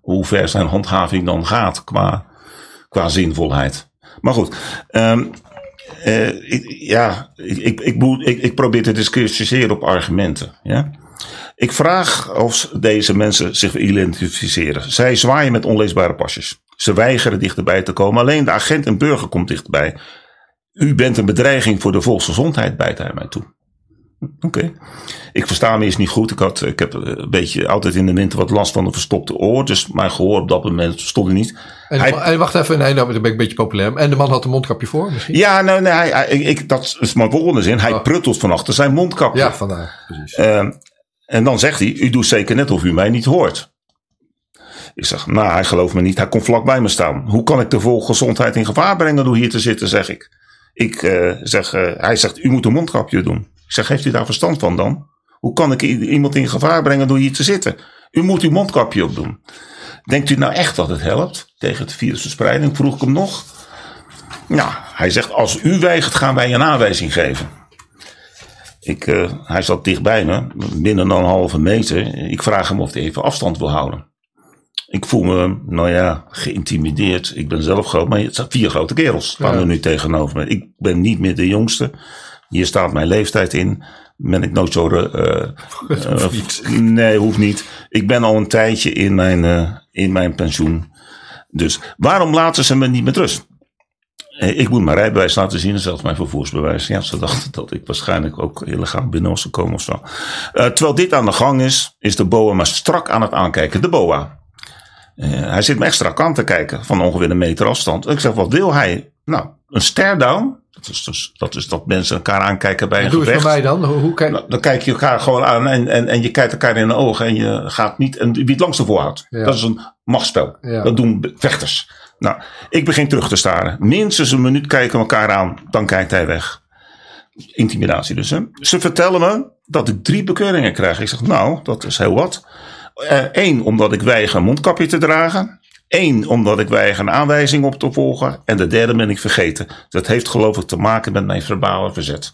hoe ver zijn handhaving dan gaat qua, qua zinvolheid. Maar goed, um, uh, ik, ja, ik, ik, ik, ik, probeer te discussiëren op argumenten. Ja? Ik vraag of deze mensen zich identificeren. Zij zwaaien met onleesbare pasjes. Ze weigeren dichterbij te komen. Alleen de agent en burger komt dichterbij. U bent een bedreiging voor de volksgezondheid, bijt hij mij toe. Oké. Okay. Ik versta me eens niet goed. Ik, had, ik heb een beetje altijd in de winter wat last van een verstopte oor. Dus mijn gehoor op dat moment stond er niet. En, hij, wacht even, nee, nou ben ik een beetje populair. En de man had een mondkapje voor misschien? Ja, nou, nee, hij, ik, dat is mijn volgende zin. Hij oh. pruttelt van achter zijn mondkapje. Ja, vandaar. Precies. Uh, en dan zegt hij, u doet zeker net of u mij niet hoort. Ik zeg, nou, hij gelooft me niet. Hij komt vlak bij me staan. Hoe kan ik de volksgezondheid in gevaar brengen door hier te zitten, zeg ik. Ik uh, zeg, uh, hij zegt, u moet een mondkapje doen. Ik zeg, heeft u daar verstand van dan? Hoe kan ik iemand in gevaar brengen door hier te zitten? U moet uw mondkapje opdoen. Denkt u nou echt dat het helpt tegen de virusverspreiding? Vroeg ik hem nog. Nou, hij zegt, als u weigert, gaan wij een aanwijzing geven. Ik, uh, hij zat dichtbij me, binnen een halve meter. Ik vraag hem of hij even afstand wil houden. Ik voel me, nou ja, geïntimideerd. Ik ben zelf groot, maar het zijn vier grote kerels staan er nu tegenover me. Ik ben niet meer de jongste. Hier staat mijn leeftijd in. Ben ik nooit zo. Uh, uh, nee, hoeft niet. Ik ben al een tijdje in mijn, in mijn pensioen. Dus waarom laten ze me niet met rust? Ik moet mijn rijbewijs laten zien en zelfs mijn vervoersbewijs. Ja, ze dachten dat ik waarschijnlijk ook illegaal binnen was gekomen of zo. terwijl dit aan de gang is, is de BOA maar strak aan het aankijken. De BOA. hij zit me echt strak aan te kijken van ongeveer een meter afstand. Ik zeg, wat wil hij? Nou, een stare down dat is, dus, dat is dat mensen elkaar aankijken bij een Doe gevecht. Doe mij dan. Hoe, hoe kijk... Nou, dan kijk je elkaar gewoon aan en, en, en je kijkt elkaar in de ogen en je gaat niet. En wie het langste voorhoudt. Ja. Dat is een machtsspel. Ja. Dat doen vechters. Nou, ik begin terug te staren. Minstens een minuut kijken we elkaar aan. Dan kijkt hij weg. Intimidatie dus. Hè? Ze vertellen me dat ik drie bekeuringen krijg. Ik zeg, nou, dat is heel wat. Eén, uh, omdat ik weiger een mondkapje te dragen. Eén, omdat ik weiger een aanwijzing op te volgen. En de derde ben ik vergeten. Dat heeft geloof ik te maken met mijn verbale verzet.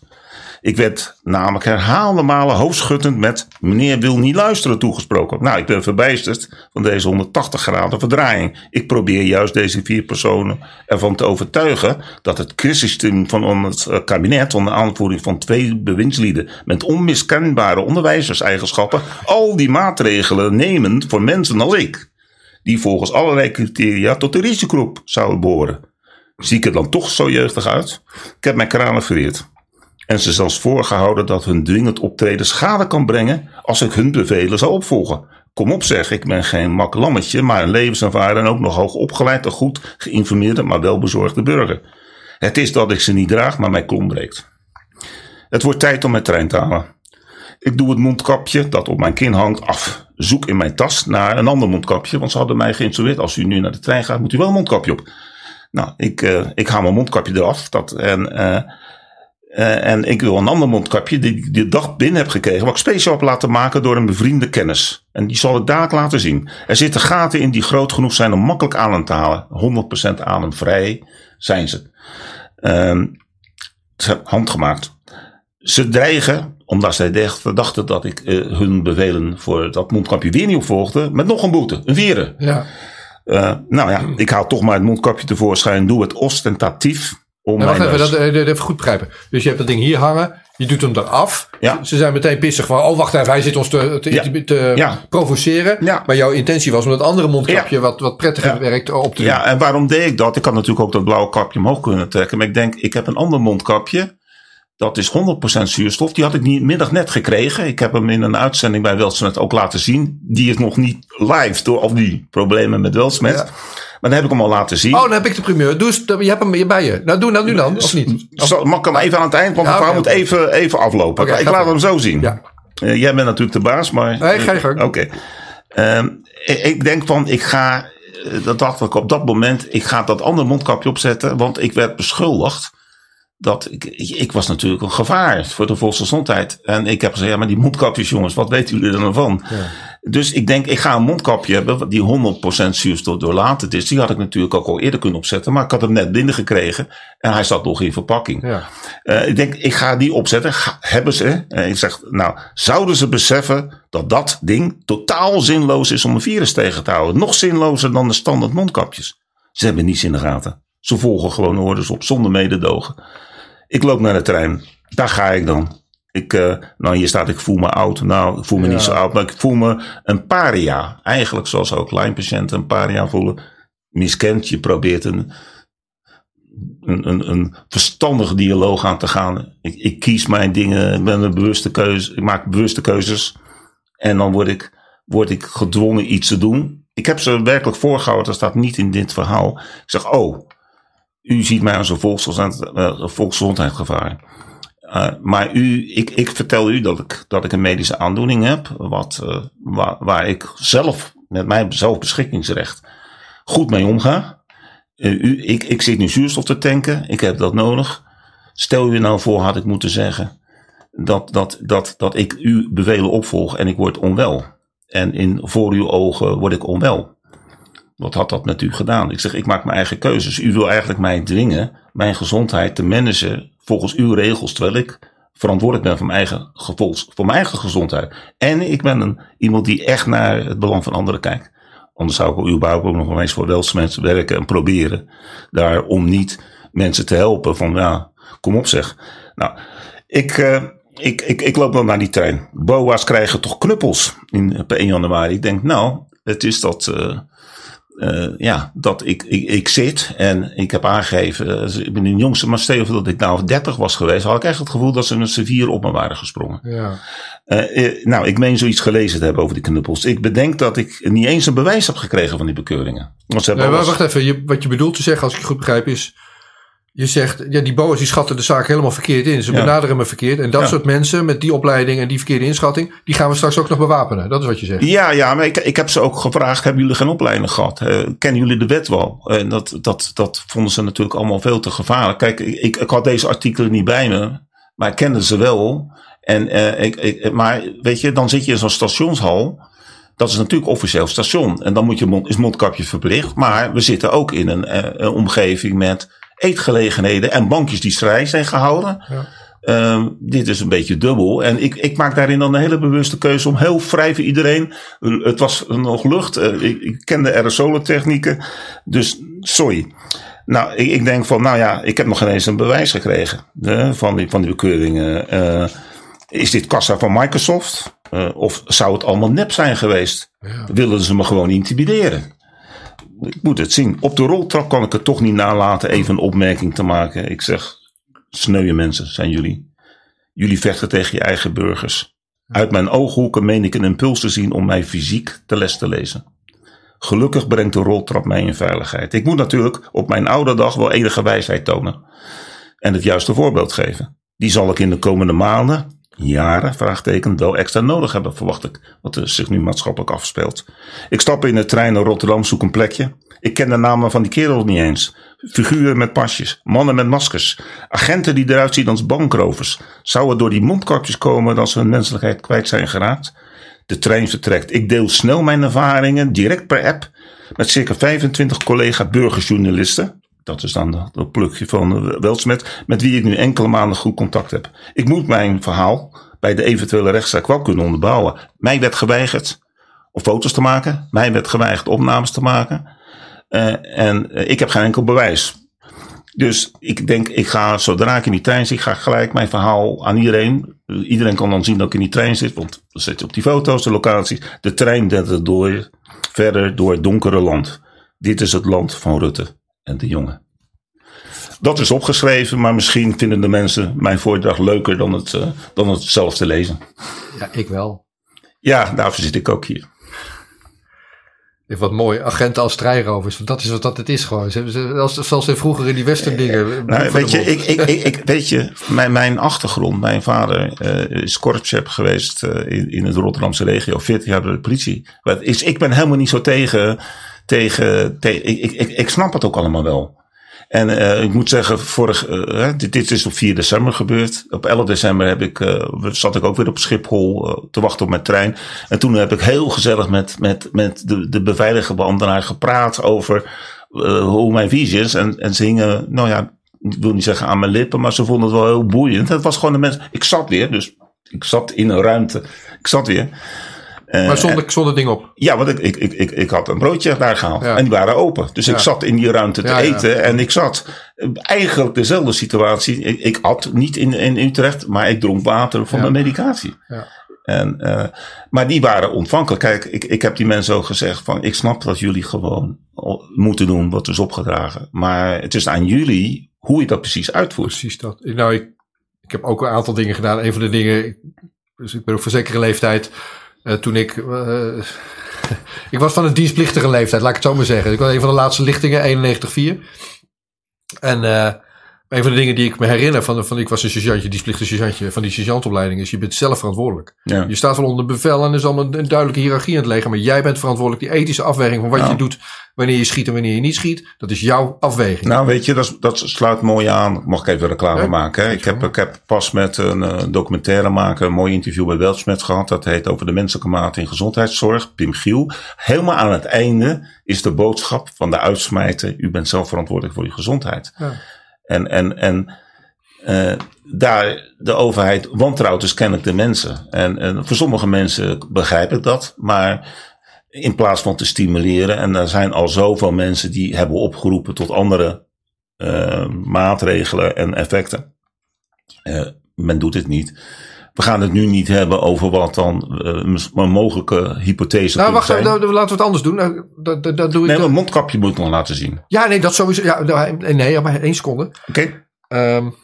Ik werd namelijk herhaalde malen hoofdschuddend met meneer wil niet luisteren toegesproken. Nou, ik ben verbijsterd van deze 180 graden verdraaiing. Ik probeer juist deze vier personen ervan te overtuigen dat het crisisteam van het eh, kabinet onder aanvoering van twee bewindslieden met onmiskenbare onderwijserseigenschappen al die maatregelen nemen voor mensen als ik. Die volgens allerlei criteria tot de risicogroep zouden behoren. Zie ik er dan toch zo jeugdig uit? Ik heb mijn kranen verweerd. En ze zelfs voorgehouden dat hun dwingend optreden schade kan brengen als ik hun bevelen zou opvolgen. Kom op zeg, ik ben geen mak lammetje, maar een levenservaren en ook nog hoog opgeleid en goed geïnformeerde, maar wel bezorgde burger. Het is dat ik ze niet draag, maar mijn klom breekt. Het wordt tijd om mijn trein te halen. Ik doe het mondkapje dat op mijn kin hangt af. Zoek in mijn tas naar een ander mondkapje, want ze hadden mij geïnstrueerd. Als u nu naar de trein gaat, moet u wel een mondkapje op. Nou, ik, uh, ik haal mijn mondkapje eraf. Dat, en, uh, uh, en ik wil een ander mondkapje die ik de dag binnen heb gekregen. Wat ik speciaal heb laten maken door een bevriende kennis. En die zal ik daar laten zien. Er zitten gaten in die groot genoeg zijn om makkelijk adem te halen. 100% ademvrij zijn ze. Ehm, handgemaakt. Ze dreigen, omdat zij dachten dat ik uh, hun bevelen voor dat mondkapje weer niet opvolgde, met nog een boete, een vieren. Ja. Uh, nou ja, ik haal toch maar het mondkapje tevoorschijn, doe het ostentatief. Om nou, wacht even, neus. dat, dat even goed begrijpen. Dus je hebt dat ding hier hangen, je doet hem eraf. Ja. Ze zijn meteen pissig van, oh wacht even, hij zit ons te, te, Ja. te Ja. provoceren. Ja. Maar jouw intentie was om dat andere mondkapje, wat, wat prettiger werkt, op te doen. Ja, en waarom deed ik dat? Ik had natuurlijk ook dat blauwe kapje omhoog kunnen trekken. Maar ik denk, ik heb een ander mondkapje. Dat is 100% zuurstof. Die had ik niet middag net gekregen. Ik heb hem in een uitzending bij Weltsmet ook laten zien. Die is nog niet live door al die problemen met Weltsmet. Ja. Maar dan heb ik hem al laten zien. Oh, dan heb ik de primeur. Doe eens, je hebt hem bij je. Nou, doe nou nu dan, of niet? Zal- mag ik hem even aan het eind? Want Ja, oké, moet even, even aflopen. Ik laat hem zo zien. Ja. Eh, jij bent natuurlijk de baas, maar... Nee, ga je gang. Oké. Ehm, ik, ik denk van, ik ga... eh, Dat dacht ik op dat moment. Ik ga dat andere mondkapje opzetten. Want ik werd beschuldigd. Dat ik, ik, ik was natuurlijk een gevaar voor de volksgezondheid. En ik heb gezegd, ja, maar die mondkapjes jongens, wat weten jullie er nou van? Dus ik denk, ik ga een mondkapje hebben die 100% zuurstof doorlatend is. Die had ik natuurlijk ook al eerder kunnen opzetten. Maar ik had hem net binnengekregen. En hij zat nog in verpakking. Ja. Eh, ik denk, ik ga die opzetten. Ga- hebben ze? En ik zeg, nou, zouden ze beseffen dat dat ding totaal zinloos is om een virus tegen te houden? Nog zinlozer dan de standaard mondkapjes. Ze hebben niets in de gaten. Ze volgen gewoon orders op zonder mededogen. Ik loop naar de trein. Daar ga ik dan. Ik, eh, nou, hier staat, ik voel me oud. Nou, ik voel me Ja. niet zo oud, maar ik voel me een paria. Eigenlijk zoals ook lijnpatiënten een paria voelen. Miskend, je probeert een, een, een, een verstandige dialoog aan te gaan. Ik, ik kies mijn dingen, ik ben een bewuste keuze, ik maak bewuste keuzes. En dan word ik, word ik gedwongen iets te doen. Ik heb ze werkelijk voorgehouden, dat staat niet in dit verhaal. Ik zeg, oh, u ziet mij als een volksgezond, uh, volksgezondheidsgevaar. Uh, maar u, ik, ik vertel u dat ik, dat ik een medische aandoening heb, wat, uh, waar, waar ik zelf met mijn zelfbeschikkingsrecht goed mee omga. U, ik, ik zit nu zuurstof te tanken, ik heb dat nodig. Stel u nou voor, had ik moeten zeggen, dat, dat, dat, dat ik uw bevelen opvolg en ik word onwel. En in, voor uw ogen word ik onwel. Wat had dat met u gedaan? Ik zeg, ik maak mijn eigen keuzes. U wil eigenlijk mij dwingen mijn gezondheid te managen volgens uw regels, terwijl ik verantwoordelijk ben voor mijn eigen, gevolgs, voor mijn eigen gezondheid. En ik ben een, iemand die echt naar het belang van anderen kijkt. Anders zou ik bouw ook nog wel eens voor welzijnsmensen werken en proberen daar om niet mensen te helpen. Van ja, kom op zeg. Nou, ik, uh, ik, ik, ik loop dan naar die trein. BOA's krijgen toch knuppels in, op 1 januari. Ik denk, nou, het is dat. Uh, uh, ja, dat ik, ik, ik zit en ik heb aangegeven, uh, ik ben de jongste, maar stel dat ik nou 30 was geweest, had ik echt het gevoel dat ze een sevier op me waren gesprongen. Ja. Uh, nou, ik meen zoiets gelezen te hebben over die knuppels. Ik bedenk dat ik niet eens een bewijs heb gekregen van die bekeuringen. Want ze hebben nee, alles... Wacht even, je, wat je bedoelt te zeggen, als ik het goed begrijp, is. Je zegt, ja, die BOA's die schatten de zaak helemaal verkeerd in. Ze ja. benaderen me verkeerd. En dat ja. soort mensen met die opleiding en die verkeerde inschatting, die gaan we straks ook nog bewapenen. Dat is wat je zegt. Ja, ja, maar ik, ik heb ze ook gevraagd: hebben jullie geen opleiding gehad? Uh, kennen jullie de wet wel? En uh, dat, dat, dat vonden ze natuurlijk allemaal veel te gevaarlijk. Kijk, ik, ik had deze artikelen niet bij me, maar ik kende ze wel. En, uh, ik, ik, maar weet je, dan zit je in zo'n stationshal. Dat is natuurlijk officieel station. En dan moet je mond, is mondkapje verplicht. Maar we zitten ook in een, een omgeving met eetgelegenheden en bankjes die vrij zijn gehouden. Ja. Ehm, dit is een beetje dubbel. En ik, ik maak daarin dan een hele bewuste keuze om heel vrij voor iedereen. Het was nog lucht. Uh, ik, ik ken de aerosolentechnieken. Dus sorry. Nou, ik, ik, denk van, nou ja, ik heb nog geen eens een bewijs gekregen van, die, van die bekeuringen. Uh, is dit kassa van Microsoft? of zou het allemaal nep zijn geweest? Ja. Wilden ze me gewoon intimideren? Ik moet het zien. Op de roltrap kan ik het toch niet nalaten even een opmerking te maken. Ik zeg, sneuwe mensen zijn jullie. Jullie vechten tegen je eigen burgers. Uit mijn ooghoeken meen ik een impuls te zien om mij fysiek te les te lezen. Gelukkig brengt de roltrap mij in veiligheid. Ik moet natuurlijk op mijn oude dag wel enige wijsheid tonen. En het juiste voorbeeld geven. Die zal ik in de komende maanden, jaren, vraagteken, wel extra nodig hebben, verwacht ik. Wat er zich nu maatschappelijk afspeelt. Ik stap in de trein naar Rotterdam, zoek een plekje. Ik ken de namen van die kerel niet eens. Figuren met pasjes, mannen met maskers, agenten die eruit zien als bankrovers. Zou het door die mondkapjes komen dat ze hun menselijkheid kwijt zijn geraakt? De trein vertrekt. Ik deel snel mijn ervaringen direct per app met circa 25 collega burgerjournalisten. Dat is dan het plukje van Weltsmet, met wie ik nu enkele maanden goed contact heb. Ik moet mijn verhaal bij de eventuele rechtszaak wel kunnen onderbouwen. Mij werd geweigerd om foto's te maken. Mij werd geweigerd opnames te maken. Uh, en uh, ik heb geen enkel bewijs. Dus ik denk, ik ga zodra ik in die trein zit, ik ga gelijk mijn verhaal aan iedereen. Iedereen kan dan zien dat ik in die trein zit, want dan zit je op die foto's, de locaties. De trein dendert door, verder door het donkere land. Dit is het land van Rutte en de jongen. Dat is opgeschreven, maar misschien vinden de mensen mijn voordracht leuker dan het, uh, dan het zelf te lezen. Ja, ik wel. Ja, daarvoor zit ik ook hier. Wat mooi, agenten als strijrovers. Dat is wat dat het is gewoon. Ze, zoals in vroeger in die western dingen. Nou, weet, je, ik, ik, ik, weet je, mijn, mijn achtergrond, mijn vader uh, is korpschef geweest uh, in, in het Rotterdamse regio, 40 jaar door de politie. Is, ik ben helemaal niet zo tegen, tegen, ik, ik, ik snap het ook allemaal wel. En uh, ik moet zeggen, vorig, uh, dit, dit, is op 4 december gebeurd. Op 11 december heb ik, uh, zat ik ook weer op Schiphol te wachten op mijn trein. En toen heb ik heel gezellig met, met, met de, de beveiligerbeambtenaar gepraat over hoe mijn visie is. En, en ze hingen, nou ja, ik wil niet zeggen aan mijn lippen, maar ze vonden het wel heel boeiend. Het was gewoon de mensen. Ik zat weer, dus ik zat in een ruimte. Ik zat weer. Uh, maar zonder, zonder ding op? Ja, want ik, ik, ik, ik, ik had een broodje daar gehaald. En die waren open. Dus ik zat in die ruimte te eten. En ik zat eigenlijk dezelfde situatie. Ik, ik at niet in, in Utrecht, maar ik dronk water van mijn medicatie. En, uh, maar die waren ontvankelijk. Kijk, ik, ik heb die mensen ook gezegd van, ik snap dat jullie gewoon moeten doen wat is opgedragen. Maar het is aan jullie hoe je dat precies uitvoert. Precies dat. Nou, ik, ik heb ook een aantal dingen gedaan. Een van de dingen, dus ik ben op verzekerde leeftijd uh, toen ik. Uh, ik was van een dienstplichtige leeftijd, laat ik het zo maar zeggen. Ik was een van de laatste lichtingen, 91-4. En uh, een van de dingen die ik me herinner van, van ik was een sergeantje, dienstplichtig sergeantje van die sergeantopleiding, is je bent zelf verantwoordelijk. Ja. Je staat wel onder bevel en er is allemaal een, een duidelijke hiërarchie in het leger, maar jij bent verantwoordelijk. Die ethische afweging van wat je doet wanneer je schiet en wanneer je niet schiet, dat is jouw afweging. Nou, weet je, dat, dat sluit mooi aan. Mag ik even reclame maken? Hè? Ik, heb, ik heb pas met een uh, documentaire maken een mooi interview bij Weltsmet gehad. Dat heet over de menselijke mate in gezondheidszorg. Pim Giel. Helemaal aan het einde is de boodschap van de uitsmijter. U bent zelf verantwoordelijk voor uw gezondheid. Ja. En, en, en uh, daar de overheid wantrouwt dus kennelijk de mensen. En, en voor sommige mensen begrijp ik dat. Maar in plaats van te stimuleren. En er zijn al zoveel mensen die hebben opgeroepen tot andere uh, maatregelen en effecten. Uh, men doet het niet. We gaan het nu niet hebben over wat dan uh, een mogelijke hypothese nou, wacht, zijn. Nou, laten we het anders doen. Nou, dat, dat, dat doe nee, ik een mondkapje moet ik nog laten zien. Ja, nee, dat sowieso. Ja, nee, nee maar één seconde. Oké. Okay. Um,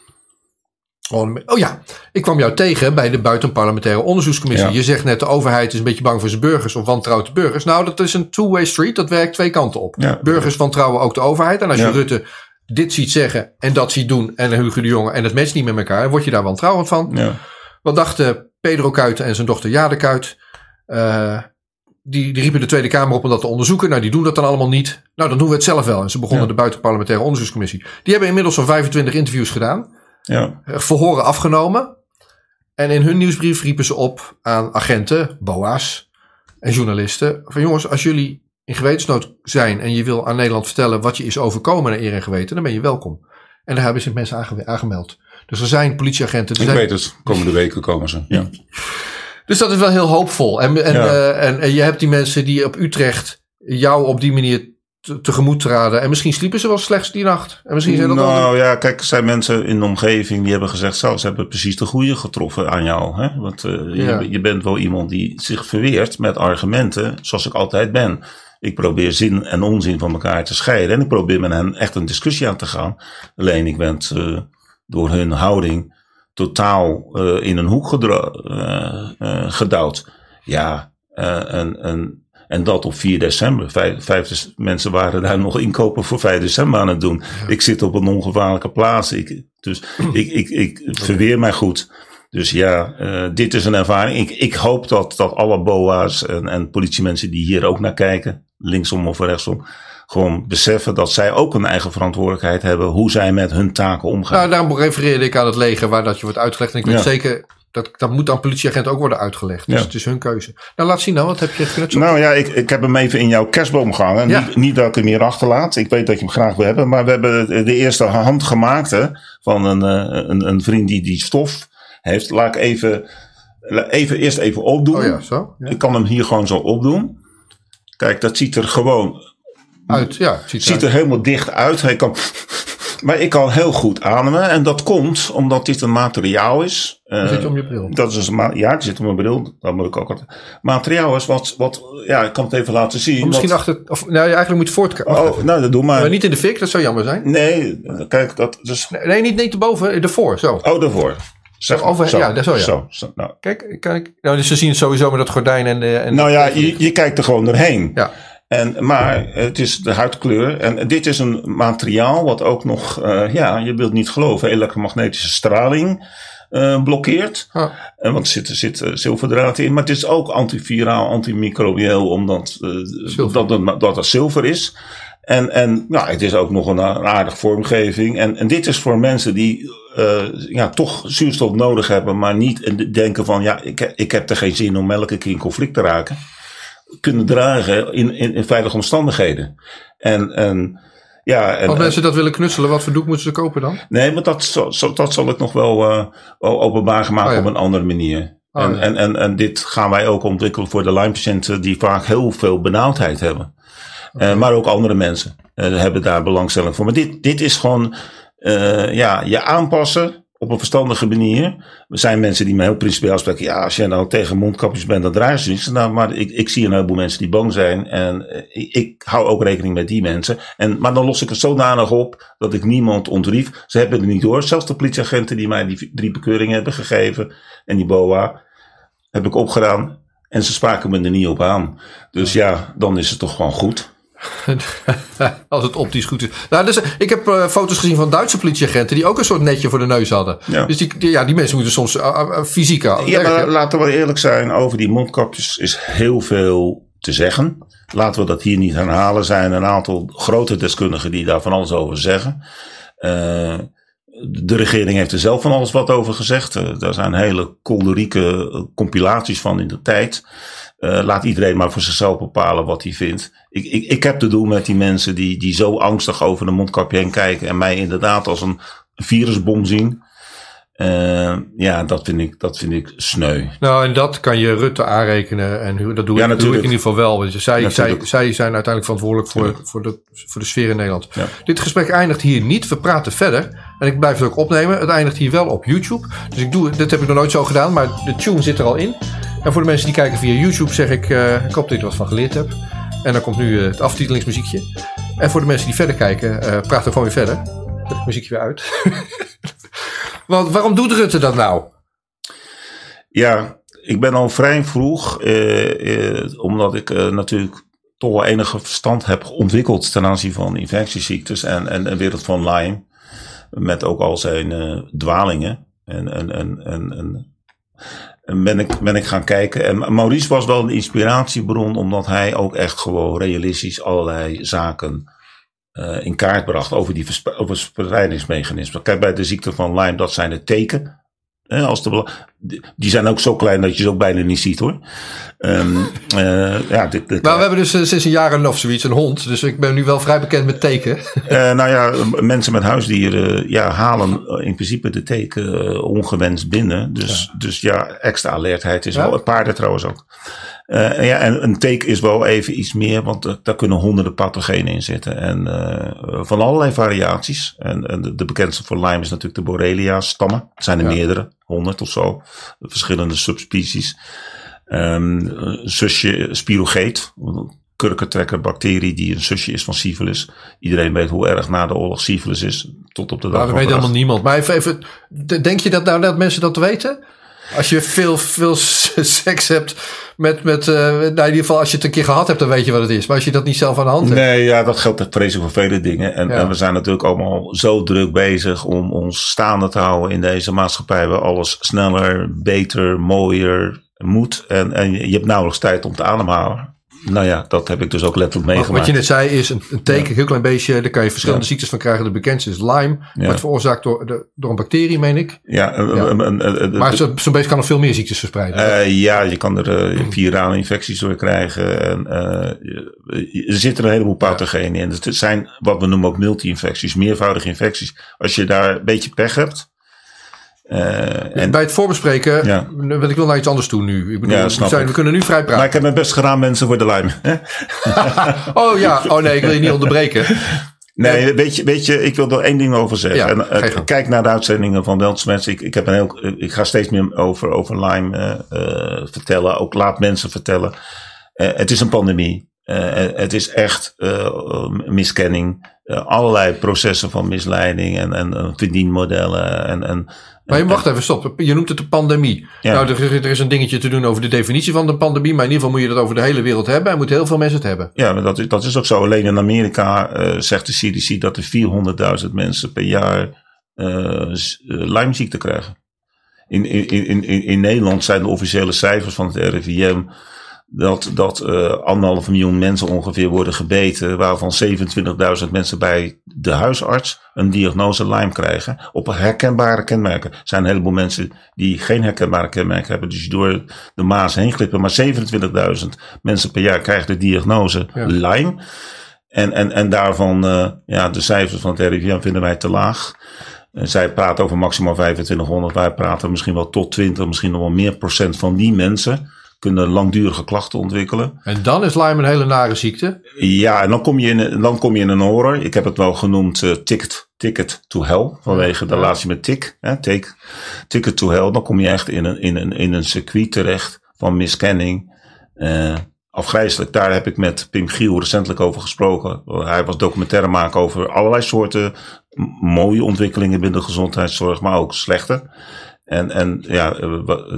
Oh ja, ik kwam jou tegen bij de buitenparlementaire onderzoekscommissie. Je zegt net, de overheid is een beetje bang voor zijn burgers of wantrouwt de burgers. Nou, dat is een two-way street. Dat werkt twee kanten op. Ja. Burgers wantrouwen ook de overheid. En als je Rutte dit ziet zeggen en dat ziet doen en Hugo de Jonge en het matcht niet met elkaar, word je daar wantrouwend van. Wat dachten Pedro Kuiten en zijn dochter Jade Kuit? Uh, die, die, riepen de Tweede Kamer op om dat te onderzoeken. Nou, die doen dat dan allemaal niet. Nou, dan doen we het zelf wel. En ze begonnen de buitenparlementaire onderzoekscommissie. Die hebben inmiddels al 25 interviews gedaan. Ja. Verhoren afgenomen. En in hun nieuwsbrief riepen ze op aan agenten, BOA's en journalisten. Van jongens, als jullie in gewetensnood zijn en je wil aan Nederland vertellen wat je is overkomen naar eer en geweten, dan ben je welkom. En daar hebben ze mensen aangemeld. Dus er zijn politieagenten. Er Ik zijn, weet het, komende weken komen ze. Ja. Dus dat is wel heel hoopvol. En, en, Ja. eh, en, en je hebt die mensen die op Utrecht jou op die manier te- tegemoet traden. En misschien sliepen ze wel slechts die nacht. En misschien zijn dat. Nou ja, kijk, er zijn mensen in de omgeving die hebben gezegd: zo, ze hebben precies de goede getroffen aan jou. Hè? Want eh, Ja. je, je bent wel iemand die zich verweert met argumenten, zoals ik altijd ben. Ik probeer zin en onzin van elkaar te scheiden. En ik probeer met hen echt een discussie aan te gaan. Alleen ik ben door hun houding totaal eh, in een hoek eh, gedouwd. Ja, en, en, en dat op 4 december. Vijf, vijf mensen waren daar nog inkopen voor 5 december aan het doen. Ik zit op een ongevaarlijke plaats. Ik, dus ik, ik, ik verweer mij goed. Dus ja, dit is een ervaring. Ik, ik hoop dat, dat alle BOA's en, en politiemensen die hier ook naar kijken, linksom of rechtsom, gewoon beseffen dat zij ook een eigen verantwoordelijkheid hebben hoe zij met hun taken omgaan. Nou, daarom refereerde ik aan het leger waar dat je wordt uitgelegd. En ik weet Ja. zeker, dat, dat moet aan politieagenten ook worden uitgelegd. Dus Ja. het is hun keuze. Nou, laat zien dan. Wat heb je geknutseld? Nou ja, ik, ik heb hem even in jouw kerstboom gehangen. Ja. Niet, niet dat ik hem hier achterlaat. Ik weet dat je hem graag wil hebben. Maar we hebben de eerste handgemaakte van een, eh, een, een vriend die die stof heeft. Laat ik even, even eerst even opdoen. oh ja, zo. Ik kan hem hier gewoon zo opdoen. Kijk, dat ziet er gewoon Uit, ja. het Ziet, er helemaal dicht uit. Hij kan, maar ik kan heel goed ademen. En dat komt omdat dit een materiaal is. Eh, zit je om je bril. dat is een ja, die zit op mijn bril. Dat moet ik ook altijd. Materiaal is wat, wat, ja, ik kan het even laten zien. Misschien wat- achter, of, nou, eigenlijk moet je voortkomen. Oh, nou, dat doe maar. Maar niet in de fik, dat zou jammer zijn. Nee, kijk, dat dus. Nee, nee, niet, niet erboven, ervoor, zo. Oh, daarvoor. Zeg, Over- zo, ja, dat- zo, ja. Zo, zo, nou. Kijk, kijk. Nou, dus ze zien het sowieso met dat gordijn en... de- en nou ja, je, je kijkt er gewoon doorheen. Ja. En, maar het is de huidkleur. En dit is een materiaal wat ook nog, eh, ja, je wilt niet geloven, elektromagnetische straling eh, blokkeert. Ah. En want er zit, er zit eh, zilverdraad in. Maar het is ook antiviraal, antimicrobieel, omdat eh, dat, dat, dat zilver is. En, en ja, het is ook nog een, aardige vormgeving. En, en dit is voor mensen die eh, ja, toch zuurstof nodig hebben, maar niet en denken van ja, ik, ik heb er geen zin om elke keer in conflict te raken. Kunnen dragen in, in, in veilige omstandigheden. En, en ja, en, Als mensen dat willen knutselen, wat voor doek moeten ze kopen dan? Nee, maar dat, zal- zal- dat zal ik nog wel eh, openbaar gaan maken Oh ja. op een andere manier. Oh en, ja. en, en, en dit gaan wij ook ontwikkelen voor de Lyme-patiënten die vaak heel veel benauwdheid hebben. Eh, maar ook andere mensen eh, hebben daar belangstelling voor. Maar dit, dit is gewoon ja, je aanpassen op een verstandige manier. Er zijn mensen die me heel principieel spreken. Ja, als jij nou tegen mondkapjes bent, dan draai je niets. Nou, maar ik, ik zie een heleboel mensen die bang zijn. En eh, ik, ik hou ook rekening met die mensen. En, maar dan los ik het zodanig op dat ik niemand ontrief. Ze hebben het niet door. Zelfs de politieagenten die mij die drie bekeuringen hebben gegeven. En die BOA heb ik opgedaan. En ze spraken me er niet op aan. Dus ja, dan is het toch gewoon goed. Als het optisch goed is. Nou, dus, ik heb eh, foto's gezien van Duitse politieagenten die ook een soort netje voor de neus hadden. Ja. Dus die, die- ja, die mensen moeten soms uh, uh, fysiek Ja, maar laten we eerlijk zijn. Over die mondkapjes is heel veel te zeggen. Laten we dat hier niet herhalen. Er zijn een aantal grote deskundigen die daar van alles over zeggen. Eh, de regering heeft er zelf van alles wat over gezegd. Eh, daar zijn hele kolderieke eh, compilaties van in de tijd. Eh, laat iedereen maar voor zichzelf bepalen wat hij vindt. Ik, ik, ik heb te doen met die mensen die, die zo angstig over een mondkapje heen kijken. En mij inderdaad als een virusbom zien. Eh, ja, dat vind, ik, dat vind ik sneu. Nou, en dat kan je Rutte aanrekenen. En dat doe, Ja, ik, doe ik natuurlijk. in ieder geval wel. Want zij, zij, zij zijn uiteindelijk verantwoordelijk voor, voor, de, voor de sfeer in Nederland. Ja. Dit gesprek eindigt hier niet. We praten verder. En ik blijf het ook opnemen. Het eindigt hier wel op YouTube. Dus ik doe, dit heb ik nog nooit zo gedaan. Maar de tune zit er al in. En voor de mensen die kijken via YouTube zeg ik... eh, ik hoop dat je er wat van geleerd hebt. En dan komt nu eh, het aftitelingsmuziekje. En voor de mensen die verder kijken... eh praat er gewoon weer verder. Het muziekje weer uit. Want waarom doet Rutte dat nou? Ja, ik ben al vrij vroeg, omdat ik natuurlijk toch wel enige verstand heb ontwikkeld ten aanzien van infectieziektes en, en de wereld van Lyme. Met ook al zijn dwalingen. En, en, en, en, en, en ben, ik, ben ik gaan kijken. En Maurice was wel een inspiratiebron, omdat hij ook echt gewoon realistisch allerlei zaken eh, in kaart bracht over die verspe- over het verspreidingsmechanisme. Kijk, bij de ziekte van Lyme, dat zijn de teken als de, die zijn ook zo klein dat je ze ook bijna niet ziet hoor. Um, uh, ja, dit, dit, maar we hebben dus uh, sinds een jaar of zoiets een hond. Dus ik ben nu wel vrij bekend met teken. Uh, nou ja, mensen met huisdieren ja, halen in principe de teken ongewenst binnen. Dus ja, dus ja extra alertheid is ja? wel. Paarden trouwens ook. Uh, ja, en een teken is wel even iets meer, want daar kunnen honderden pathogenen in zitten. En van allerlei variaties. En, en de, de, bekendste voor Lyme is natuurlijk de Borrelia-stammen. Het zijn er ja. meerdere, honderd of zo. Verschillende subspecies. Um, zusje spirogeet, kurkentrekker bacterie die een zusje is van syphilis. Iedereen weet hoe erg na de oorlog syphilis is. Tot op de dag maar dat weet helemaal niemand. Maar even, even, denk je dat nou dat mensen dat weten? Als je veel, veel seks hebt met, met uh, nou in ieder geval als je het een keer gehad hebt, dan weet je wat het is. Maar als je dat niet zelf aan de hand hebt. Nee, ja, dat geldt vreselijk voor vele dingen. En, ja. en, we zijn natuurlijk allemaal zo druk bezig om ons staande te houden in deze maatschappij. Waar alles sneller, beter, mooier moet. En, en je hebt nauwelijks tijd om te ademhalen. Nou ja, dat heb ik dus ook letterlijk meegemaakt. Wat je net zei is een, een teken, een heel klein beetje. Daar kan je verschillende ja. ziektes van krijgen. De bekendste is Lyme. Ja. Wordt veroorzaakt door, de, door een bacterie, meen ik. Ja, een, een, een, maar zo'n zo beest kan nog veel meer ziektes verspreiden. Uh, ja, je kan er uh, virale infecties door krijgen. En, uh, er zitten een heleboel pathogenen in. Het zijn wat we noemen ook multi-infecties, meervoudige infecties. Als je daar een beetje pech hebt. Uh, en bij het voorbespreken, ja. wil ik wil naar iets anders toe nu. Ik bedoel, ja, we, zijn, we, kunnen nu vrij praten. Maar ik heb mijn best gedaan, mensen, voor de lijm. oh ja, oh nee, ik wil je niet onderbreken. Nee, nee, weet je, weet je, ik wil er één ding over zeggen. Ja, en, uh, kijk naar de uitzendingen van Weltsmets. Ik, ik, heb een heel, ik ga steeds meer over, over Lyme uh, vertellen. Ook laat mensen vertellen. het is een pandemie. Het is echt miskenning. allerlei processen van misleiding en, en verdienmodellen. En, en maar wacht even, stop. Je noemt het de pandemie. Ja. Nou, er, er, is een dingetje te doen over de definitie van de pandemie. Maar in ieder geval moet je dat over de hele wereld hebben. En moeten heel veel mensen het hebben. Ja, maar dat is, dat is ook zo. Alleen in Amerika uh, zegt de CDC dat er 400.000 mensen per jaar uh, Lymeziekte krijgen. In, in, in, in, in Nederland zijn de officiële cijfers van het RIVM dat, dat uh, anderhalf miljoen mensen ongeveer worden gebeten, waarvan 27.000 mensen bij de huisarts een diagnose Lyme krijgen. Op herkenbare kenmerken. Er zijn een heleboel mensen die geen herkenbare kenmerken hebben, dus door de maas heen glippen. Maar 27.000 mensen per jaar krijgen de diagnose ja. Lyme. En, en, en daarvan, uh, ja, de cijfers van het RIVM vinden wij te laag. Zij praten over maximaal 2500, wij praten misschien wel tot 20, misschien nog wel meer procent van die mensen kunnen langdurige klachten ontwikkelen. En dan is Lyme een hele nare ziekte? Ja, en dan kom je in, dan kom je in een horror. Ik heb het wel genoemd uh, ticket, ticket to hell, vanwege de relatie met tik. Hè, take, ticket to hell, dan kom je echt in een, in een, in een circuit terecht van miskenning. Uh, afgrijzelijk. Daar heb ik met Pim Giel recentelijk over gesproken. Hij was documentaire maken over allerlei soorten mooie ontwikkelingen binnen de gezondheidszorg, maar ook slechte. En, en ja,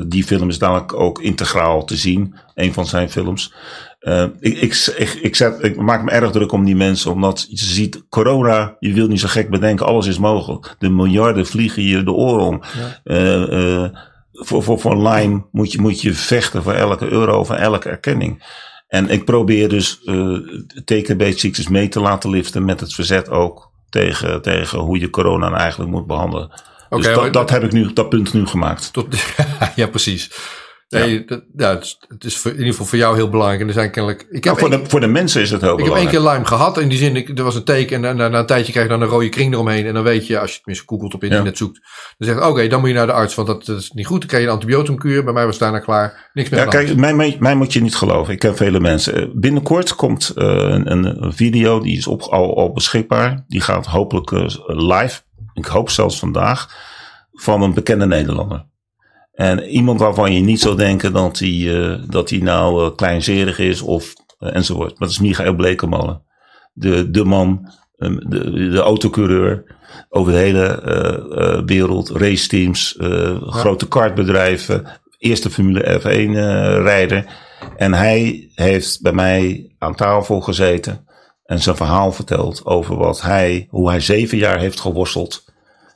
die film is dadelijk ook integraal te zien. Een van zijn films. Uh, ik, ik, ik, ik, zet, ik maak me erg druk om die mensen, omdat je ziet, corona, je wilt niet zo gek bedenken, alles is mogelijk. De miljarden vliegen je de oren om. Ja. Uh, uh, voor, voor, voor Lyme moet je, moet je vechten voor elke euro, voor elke erkenning. En ik probeer dus TKB-ziektes mee te laten liften met het verzet ook tegen, tegen hoe je corona eigenlijk moet behandelen. Okay, dus dat, dat, heb ik nu, dat punt nu gemaakt. Tot, ja, precies. Nee, ja. Dat, ja, het, is, het is voor, in ieder geval voor jou heel belangrijk. En er zijn kennelijk. Ik heb nou, voor, de, voor de mensen is het heel ik belangrijk. Ik heb één keer Lyme gehad. In die zin, ik, er was een teken. En na, na een tijdje krijg je dan een rode kring eromheen. En dan weet je, als je tenminste googelt op internet ja. zoekt. Dan zegt oké, okay, dan moet je naar de arts. Want dat, dat, is niet goed. Dan krijg je een antibioticumkuur. Bij mij was daarna klaar. Niks meer. Ja, kijk, mij, mij, mij, moet je niet geloven. Ik ken vele mensen. Binnenkort komt uh, een, een, video. Die is op, al, al beschikbaar. Die gaat hopelijk uh, live. Ik hoop zelfs vandaag van een bekende Nederlander. En iemand waarvan je niet zou denken dat hij, uh, dat hij nou uh, kleinzerig is of uh, enzovoort. Maar dat is Michael Blekemolen. De, de man, um, de, de autocoureur over de hele wereld. Raceteams, ja. grote kartbedrijven. Eerste Formule F1 rijder. En hij heeft bij mij aan tafel gezeten. En zijn verhaal verteld over wat hij, hoe hij zeven jaar heeft geworsteld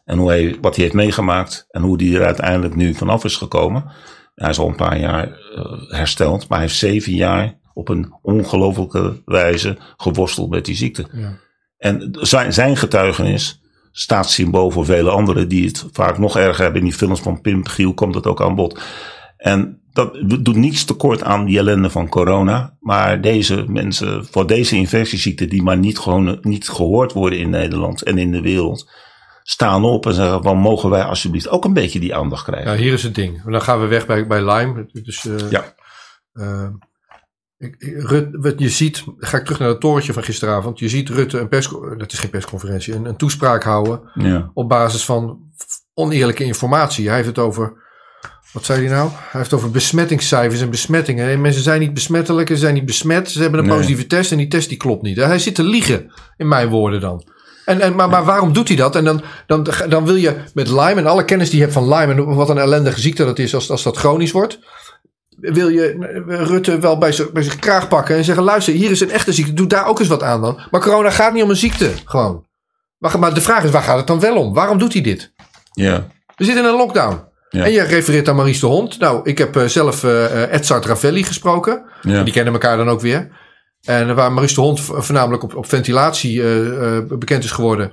en hoe hij, wat hij heeft meegemaakt en hoe hij er uiteindelijk nu vanaf is gekomen. Hij is al een paar jaar uh, hersteld, maar hij heeft zeven jaar op een ongelofelijke wijze geworsteld met die ziekte. Ja. En zijn, zijn getuigenis staatssymbool voor vele anderen die het vaak nog erger hebben. In die films van Pim Giel komt het ook aan bod. En dat doet niets tekort aan die ellende van corona. Maar deze mensen, voor deze infectieziekten die maar niet, gewoon, niet gehoord worden in Nederland en in de wereld, staan op en zeggen van mogen wij alsjeblieft ook een beetje die aandacht krijgen. Ja, hier is het ding. Dan gaan we weg bij, bij Lyme. Dus, uh, Ja. eh, ik- Rut, wat je ziet, ga ik terug naar het torentje van gisteravond. Je ziet Rutte een pers, dat is geen persconferentie, een, een toespraak houden Ja, op basis van oneerlijke informatie. Hij heeft het over, wat zei hij nou? Hij heeft het over besmettingscijfers en besmettingen. En mensen zijn niet besmettelijk, ze zijn niet besmet. Ze hebben een Nee. positieve test en die test die klopt niet. Hij zit te liegen, in mijn woorden dan. En, en, maar, maar waarom doet hij dat? En dan, dan, dan wil je met Lyme en alle kennis die je hebt van Lyme en wat een ellendige ziekte dat is als, als dat chronisch wordt. Wil je eh, Rutte wel bij zijn, kraag pakken en zeggen: luister, hier is een echte ziekte, doe daar ook eens wat aan dan. Maar corona gaat niet om een ziekte, gewoon. Maar, maar de vraag is: waar gaat het dan wel om? Waarom doet hij dit? ja, We zitten in een lockdown. Ja. En je refereert aan Maurice de Hond. Nou, ik heb eh, zelf eh, Edzard Ravelli gesproken. ja. Die kennen elkaar dan ook weer. En waar Maurice de Hond voornamelijk op, op ventilatie eh, eh, bekend is geworden.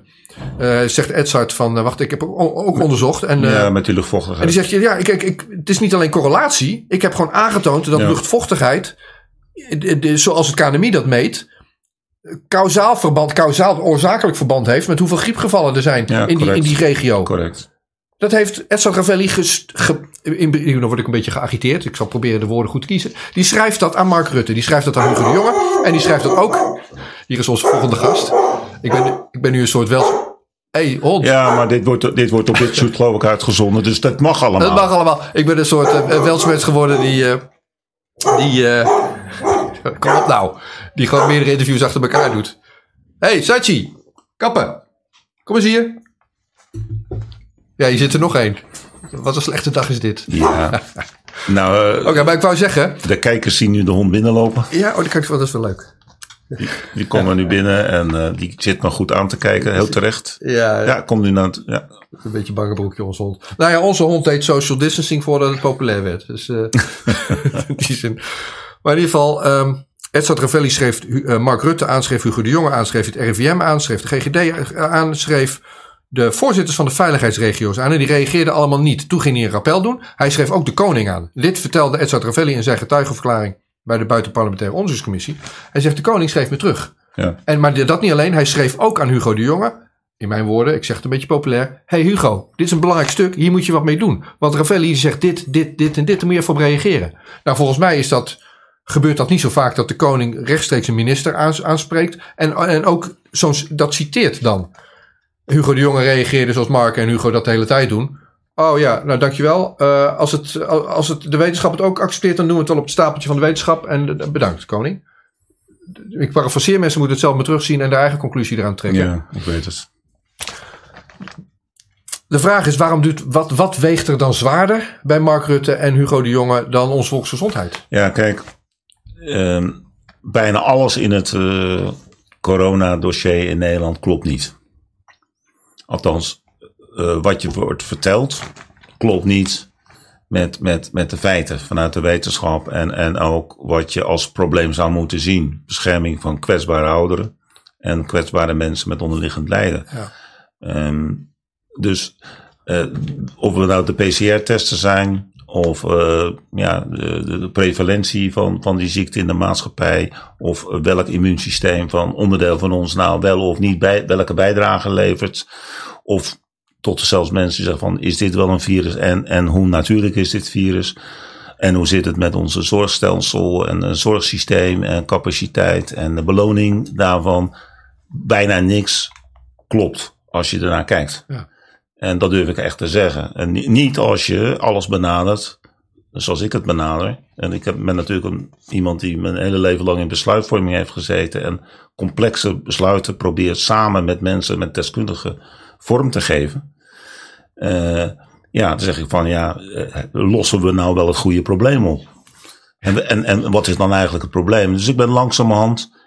eh, zegt Edzard van, wacht, ik heb ook, onderzocht. En, ja, met die en luchtvochtigheid. die zegt, ja, ik, ik, ik, het is niet alleen correlatie. Ik heb gewoon aangetoond dat Ja. luchtvochtigheid, zoals het KNMI dat meet, kausaal verband, kausaal oorzakelijk verband heeft met hoeveel griepgevallen er zijn Ja, in, die, in die regio. Correct. Dat heeft Edson Ravelli ges, ge, in, dan word ik een beetje geagiteerd. Ik zal proberen de woorden goed te kiezen. Die schrijft dat aan Mark Rutte. Die schrijft dat aan Hugo de Jonge. En die schrijft dat ook. Hier is onze volgende gast. Ik ben, ik ben nu een soort wel. hey, hond. Ja, maar dit wordt, dit wordt op dit soort geloof ik uitgezonden, dus dat mag allemaal. Dat mag allemaal. Ik ben een soort uh, welsmens geworden die. eh, die. eh, kom op nou. Die gewoon meerdere interviews achter elkaar doet. hey, Sachi. Kappen. Kom eens hier. Ja, hier zit er nog één. Wat een slechte dag is dit. Ja. Nou, eh, Oké, maar ik wou zeggen. de kijkers zien nu de hond binnenlopen. Ja, oh, dat, kan ik, dat is wel leuk. Die komen nu binnen en eh, die zit me goed aan te kijken, heel terecht. Ja, Ja, komt nu naar het, ja. een beetje bange broekje, onze hond. Nou ja, onze hond deed social distancing voordat het populair werd. Dus eh, in die zin. Maar in ieder geval, ehm Edzard Ravelli schreef Mark Rutte aan, schreef Hugo de Jonge aan, schreef het RIVM aan, schreef de GGD aan, schreef de voorzitters van de veiligheidsregio's aan. En die reageerden allemaal niet. Toen ging hij een rappel doen. Hij schreef ook de koning aan. Dit vertelde Edzard Ravelli in zijn getuigenverklaring bij de Buitenparlementaire Onderzoekscommissie. Hij zegt, de koning schreef me terug. ja. En, maar dat niet alleen, hij schreef ook aan Hugo de Jonge. In mijn woorden, ik zeg het een beetje populair. hey Hugo, dit is een belangrijk stuk, hier moet je wat mee doen. Want Ravelli zegt dit, dit, dit en dit, daar moet je even op reageren. Nou, volgens mij is dat, gebeurt dat niet zo vaak dat de koning rechtstreeks een minister aans- aanspreekt. En, en ook zo'n, dat citeert dan. Hugo de Jonge reageerde zoals Mark en Hugo dat de hele tijd doen. Oh ja, nou dankjewel. Eh als, het, als het de wetenschap het ook accepteert, dan doen we het wel op het stapeltje van de wetenschap. En eh, bedankt, koning. Ik parafraseer, mensen moeten het zelf maar terugzien en de eigen conclusie eraan trekken. ja, ik weet het. De vraag is, waarom doet, wat, wat weegt er dan zwaarder bij Mark Rutte en Hugo de Jonge dan onze volksgezondheid? Ja, kijk, ehm, bijna alles in het eh corona-dossier in Nederland klopt niet. Althans, eh, wat je wordt verteld, klopt niet met, met, met de feiten vanuit de wetenschap. En, en ook wat je als probleem zou moeten zien. Bescherming van kwetsbare ouderen en kwetsbare mensen met onderliggend lijden. Ja. Ehm, dus eh, of we nou de PCR-testen zijn, of eh, ja, de, prevalentie van, van die ziekte in de maatschappij, of welk immuunsysteem van onderdeel van ons nou wel of niet bij, welke bijdrage levert, of tot zelfs mensen die zeggen van is dit wel een virus en, en hoe natuurlijk is dit virus? En hoe zit het met onze zorgstelsel en een zorgsysteem en capaciteit en de beloning daarvan? Bijna niks klopt als je ernaar kijkt. Ja. En dat durf ik echt te zeggen. En ni- niet als je alles benadert zoals ik het benader. En ik ben natuurlijk een, iemand die mijn hele leven lang in besluitvorming heeft gezeten. En complexe besluiten probeert samen met mensen met deskundigen vorm te geven. Eh, ja, dan zeg ik van ja, eh, lossen we nou wel het goede probleem op? En, en, en wat is dan eigenlijk het probleem? Dus ik ben langzamerhand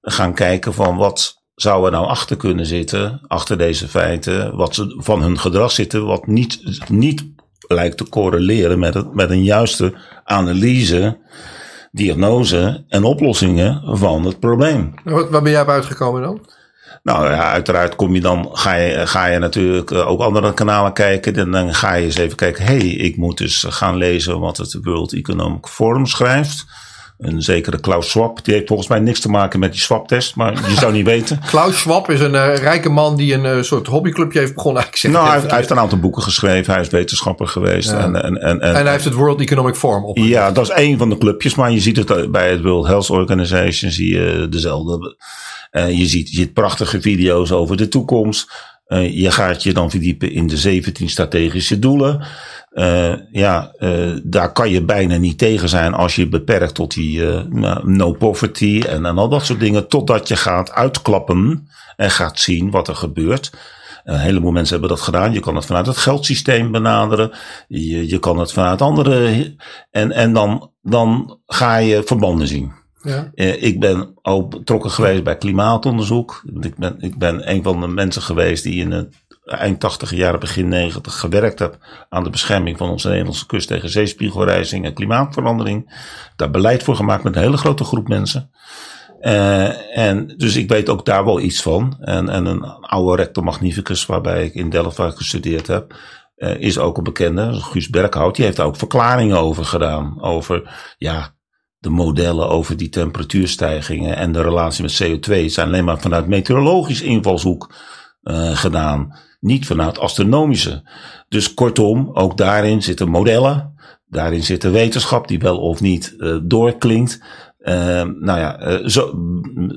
gaan kijken van wat zou er nou achter kunnen zitten, achter deze feiten, wat ze van hun gedrag zitten, wat niet, niet lijkt te correleren met, het, met een juiste analyse, diagnose en oplossingen van het probleem. Wat, waar ben jij op uitgekomen dan? Nou ja, uiteraard kom je dan, ga je, ga je natuurlijk eh, ook andere kanalen kijken. En dan ga je eens even kijken, hé, hey, ik moet dus gaan lezen wat het World Economic Forum schrijft. Een zekere Klaus Schwab, die heeft volgens mij niks te maken met die swaptest, maar je zou niet weten. Klaus Schwab is een uh, rijke man die een uh, soort hobbyclubje heeft begonnen. Ik zeg nou, hij, hij, heeft een aantal boeken geschreven, hij is wetenschapper geweest. Ja. En, en, en, en, hij heeft het World Economic Forum op. Ja, dat is één van de clubjes, maar je ziet het bij het World Health Organization, zie je dezelfde. Uh, je, ziet, je ziet prachtige video's over de toekomst. Je gaat je dan verdiepen in de 17 strategische doelen. Uh, ja, uh, daar kan je bijna niet tegen zijn als je beperkt tot die uh, no poverty en, en al dat soort dingen. Totdat je gaat uitklappen en gaat zien wat er gebeurt. Een heleboel mensen hebben dat gedaan. Je kan het vanuit het geldsysteem benaderen. Je, je kan het vanuit andere. En, en dan, dan ga je verbanden zien. Ja. ik ben ook betrokken geweest bij klimaatonderzoek. Ik ben, ik ben een van de mensen geweest die in het eind 80 jaren, begin 90 gewerkt heb aan de bescherming van onze Nederlandse kust tegen zeespiegelrijzing en klimaatverandering. Daar beleid voor gemaakt met een hele grote groep mensen. Uh, en dus ik weet ook daar wel iets van. En, en een oude rector magnificus, waarbij ik in Delft gestudeerd heb, uh, is ook een bekende, Guus Berghout. Die heeft daar ook verklaringen over gedaan. Over, ja, de modellen over die temperatuurstijgingen en de relatie met CO2 zijn alleen maar vanuit meteorologisch invalshoek uh, gedaan. Niet vanuit astronomische. Dus kortom, ook daarin zitten modellen. Daarin zit de wetenschap die wel of niet uh, doorklinkt. Uh, nou ja, zo,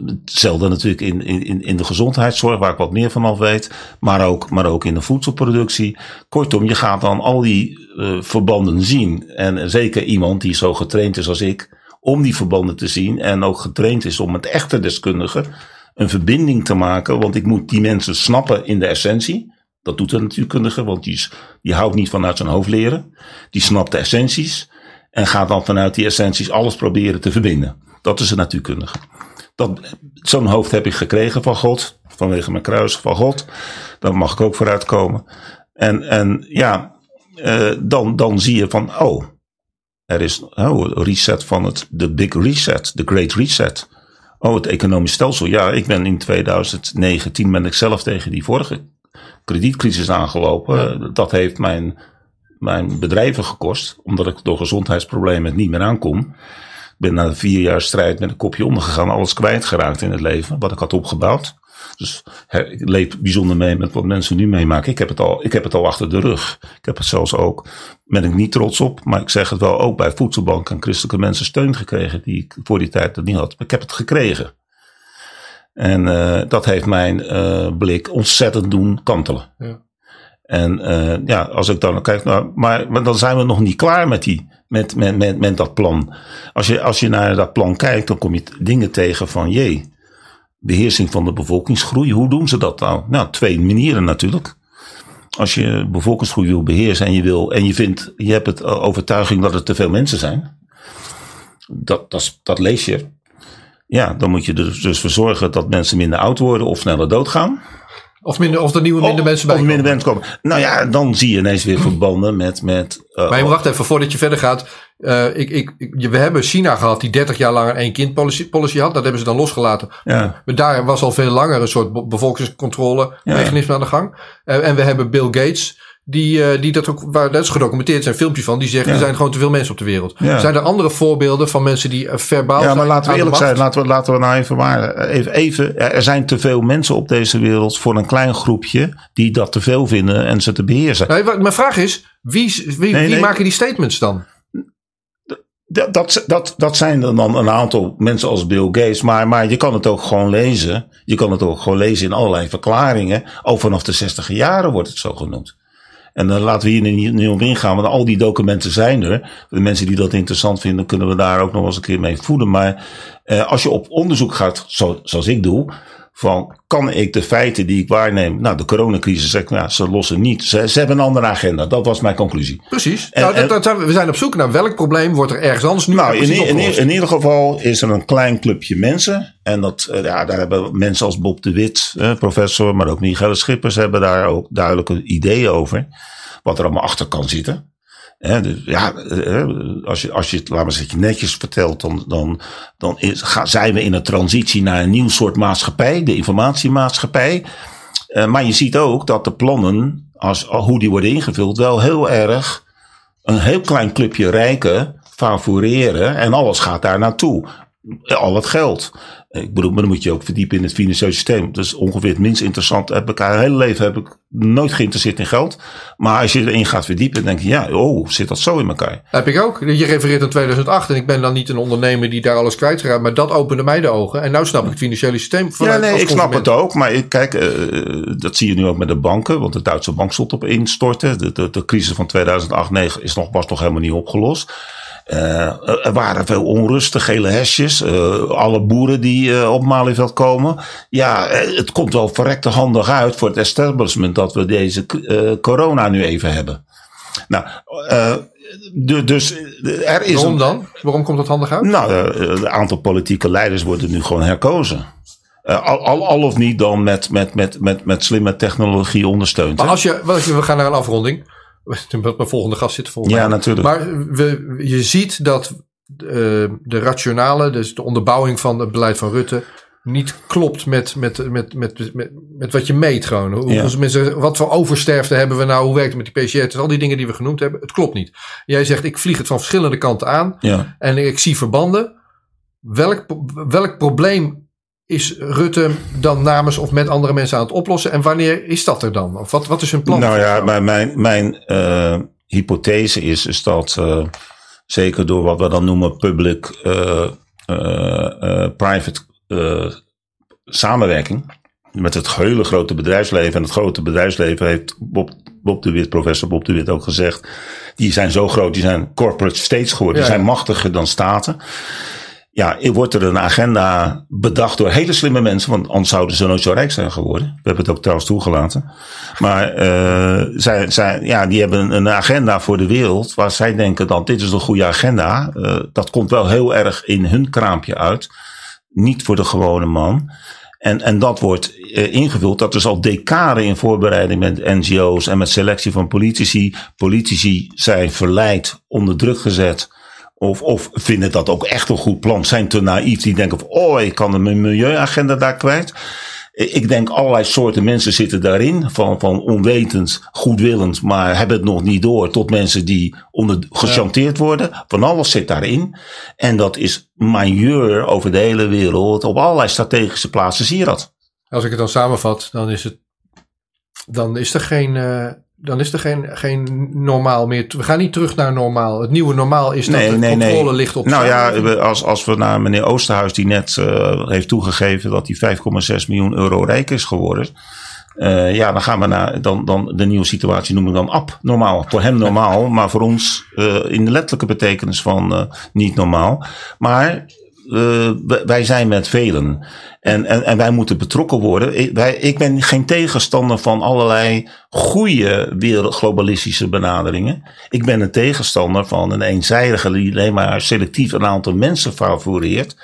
hetzelfde natuurlijk in, in, in de gezondheidszorg, waar ik wat meer van af weet. Maar ook, maar ook in de voedselproductie. Kortom, je gaat dan al die verbanden zien. En zeker iemand die zo getraind is als ik, om die verbanden te zien. En ook getraind is om met echte deskundigen een verbinding te maken. Want ik moet die mensen snappen in de essentie. Dat doet een natuurkundige, want die, is, die houdt niet vanuit zijn hoofd leren. Die snapt de essenties en gaat dan vanuit die essenties alles proberen te verbinden. Dat is een natuurkundige. Zo'n hoofd heb ik gekregen van God, vanwege mijn kruis van God. Daar mag ik ook vooruit komen. En, en ja, uh, dan, dan zie je van, oh, er is oh, een reset van het, de big reset, de great reset. Oh, het economisch stelsel. Ja, ik ben in 2019 ben ik zelf tegen die vorige kredietcrisis aangelopen. Dat heeft mijn, mijn bedrijven gekost, omdat ik door gezondheidsproblemen het niet meer aankom. Ik ben na vier jaar strijd met een kopje ondergegaan, alles kwijtgeraakt in het leven, wat ik had opgebouwd. Dus ik leef bijzonder mee met wat mensen nu meemaken. Ik heb, het al, ik heb het al achter de rug. Ik heb het zelfs ook, ben ik niet trots op, maar ik zeg het wel ook bij Voedselbank en christelijke mensen steun gekregen die ik voor die tijd dat niet had. Maar ik heb het gekregen. En uh, dat heeft mijn uh, blik ontzettend doen kantelen. Ja. En uh, ja, als ik dan kijk, nou, maar, maar dan zijn we nog niet klaar met, die, met, met, met, met dat plan. Als je, als je naar dat plan kijkt, dan kom je dingen tegen van jee, beheersing van de bevolkingsgroei. Hoe doen ze dat nou? Nou, twee manieren natuurlijk. Als je bevolkingsgroei wil beheersen en je, wil, en je, vindt, je hebt het overtuiging dat er te veel mensen zijn. Dat, dat, dat lees je. Ja, dan moet je er dus voor zorgen dat mensen minder oud worden of sneller doodgaan. Of, minder, of er nieuwe minder mensen bij of minder mensen komen. Nou ja, dan zie je ineens weer verbanden met... met uh, maar je wacht even, voordat je verder gaat. Uh, ik, ik, ik, we hebben China gehad die 30 jaar lang een één kind policy, policy had. Dat hebben ze dan losgelaten. Ja. Maar daar was al veel langer een soort bevolkingscontrole mechanisme aan de gang. Uh, en we hebben Bill Gates die, uh, die dat ook, waar dat is gedocumenteerd zijn filmpjes van, die zeggen er zijn gewoon te veel mensen op de wereld. Zijn er andere voorbeelden van mensen die verbaal Ja, maar laten we eerlijk zijn, laten we, laten we nou even waar. Even, even, er zijn te veel mensen op deze wereld voor een klein groepje die dat te veel vinden en ze te beheersen. Nee, mijn vraag is, wie, wie, nee, wie maken die statements dan? Dat, dat, dat, zijn er dan een aantal mensen als Bill Gates. Maar, maar je kan het ook gewoon lezen. Je kan het ook gewoon lezen in allerlei verklaringen. Al vanaf de 60 jaren wordt het zo genoemd. En dan laten we hier niet, niet op ingaan, want al die documenten zijn er. De mensen die dat interessant vinden, kunnen we daar ook nog eens een keer mee voeden. Maar eh, als je op onderzoek gaat, zo, zoals ik doe, van kan ik de feiten die ik waarneem, nou de coronacrisis, zeg, nou, ze lossen niet. Ze, ze, hebben een andere agenda. Dat was mijn conclusie. Precies. En, nou, dat, dat, we zijn op zoek naar welk probleem wordt er ergens anders nu nou, in, in, in, ieder geval is er een klein clubje mensen. En dat, eh, ja, daar hebben mensen als Bob de Wit, eh, professor, maar ook Michael Schippers hebben daar ook duidelijke ideeën over. Wat er allemaal achter kan zitten. Dus, ja, eh, als je, als je het, laat maar zeggen, netjes vertelt, dan, dan, dan zijn we in een transitie naar een nieuw soort maatschappij, de informatiemaatschappij. Uh, maar je ziet ook dat de plannen, als, hoe die worden ingevuld, wel heel erg een heel klein clubje rijken favoreren en alles gaat daar naartoe. Al het geld. Ik bedoel, maar dan moet je ook verdiepen in het financiële systeem. Dat is ongeveer het minst interessant. Heb ik haar hele leven heb ik nooit geïnteresseerd in geld. Maar als je erin gaat verdiepen, denk je, ja, oh, zit dat zo in elkaar? Heb ik ook. Je refereert aan 2008 en ik ben dan niet een ondernemer die daar alles kwijtraakt. Maar dat opende mij de ogen. En nu snap ik het financiële systeem. Ja, nee, ik snap het ook. Maar ik, kijk, uh, dat zie je nu ook met de banken. Want de Duitse bank stond op instorten. De, de, de crisis van 2008-2009 is nog, was nog helemaal niet opgelost. Uh, er waren veel onrustig, gele hesjes. Uh, alle boeren die uh, op Malieveld komen. Ja, het komt wel verrekte handig uit voor het establishment dat we deze corona nu even hebben. Nou, dus er is. Waarom dan? Waarom komt dat handig uit? Nou, een aantal politieke leiders worden nu gewoon herkozen. al, al, al, of niet dan met, met, met, met, met slimme technologie ondersteund. Maar als je, we gaan naar een afronding. Mijn volgende gast zit volgens Ja, natuurlijk. Maar we, je ziet dat uh, de rationale, dus de onderbouwing van het beleid van Rutte, niet klopt met, met, met, met, met, met wat je meet gewoon. Hoe, ja. mensen, wat voor oversterfte hebben we nou? Hoe werkt het met die PCR? Dus al die dingen die we genoemd hebben. Het klopt niet. Jij zegt, ik vlieg het van verschillende kanten aan. Ja. En ik zie verbanden. Welk, welk probleem is Rutte dan namens of met andere mensen aan het oplossen? En wanneer is dat er dan? Of wat, wat is hun plan? Nou ja, maar mijn, mijn uh, hypothese is, is dat uh, zeker door wat we dan noemen public uh, private samenwerking. Met het hele grote bedrijfsleven. En het grote bedrijfsleven heeft Bob, Bob de Wit, professor Bob de Wit ook gezegd. Die zijn zo groot, die zijn corporate states geworden. Ja, die zijn machtiger dan staten ja, wordt er een agenda bedacht door hele slimme mensen, want anders zouden ze nooit zo rijk zijn geworden. We hebben het ook trouwens toegelaten. Maar uh, zij, ja, die hebben een agenda voor de wereld waar zij denken dat dit is een goede agenda. Uh, dat komt wel heel erg in hun kraampje uit. Niet voor de gewone man. En, en dat wordt uh, ingevuld. Dat is al decade in voorbereiding met NGO's en met selectie van politici. Politici zijn verleid, onder druk gezet of, of vinden dat ook echt een goed plan, zijn te naïef, die denken van, oh, ik kan mijn milieuagenda daar kwijt. Ik denk allerlei soorten mensen zitten daarin, van, van onwetend, goedwillend, maar hebben het nog niet door, tot mensen die onder, gechanteerd worden. Van alles zit daarin. En dat is majeur over de hele wereld. Op allerlei strategische plaatsen zie je dat. Als ik het dan samenvat, dan is het, dan is er geen, uh dan is er geen, geen normaal meer. We gaan niet terug naar normaal. Het nieuwe normaal is dat nee, de nee, controle nee. ligt op. Nou ja, als, als we naar meneer Oosterhuis, die net uh, heeft toegegeven dat hij 5,6 miljoen euro rijk is geworden. Uh, ja, dan gaan we naar dan, dan de nieuwe situatie noemen we dan abnormaal. Voor hem normaal, maar voor ons uh, in de letterlijke betekenis van niet normaal. Maar wij zijn met velen. En, en, en wij moeten betrokken worden. Ik, ik ben geen tegenstander van allerlei goede wereld, globalistische benaderingen. Ik ben een tegenstander van een eenzijdige die alleen maar selectief een aantal mensen favoreert.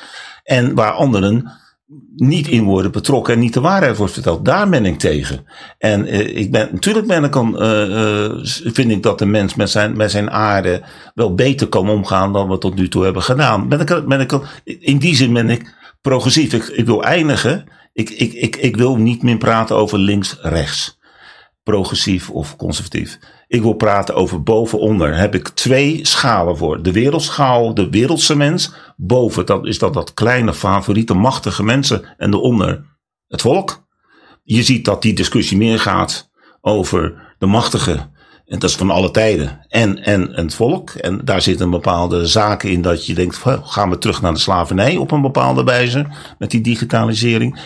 En waar anderen niet in worden betrokken en niet de waarheid wordt verteld. Daar ben ik tegen. En uh, ik ben, natuurlijk ben ik dan, uh, uh, vind ik dat de mens met zijn, met zijn aarde wel beter kan omgaan dan we tot nu toe hebben gedaan. Ben ik, ben ik, in die zin ben ik progressief. Ik, ik wil eindigen. Ik, ik, ik, ik wil niet meer praten over links-rechts. Progressief of conservatief. Ik wil praten over boven-onder. Heb ik twee schalen voor. De wereldschaal, de wereldse mens. Boven, dat is dat, dat kleine, favoriete, machtige mensen. En de onder, het volk. Je ziet dat die discussie meer gaat over de machtige en dat is van alle tijden. En, en, en het volk. En daar zitten bepaalde zaken in dat je denkt, gaan we terug naar de slavernij op een bepaalde wijze. Met die digitalisering.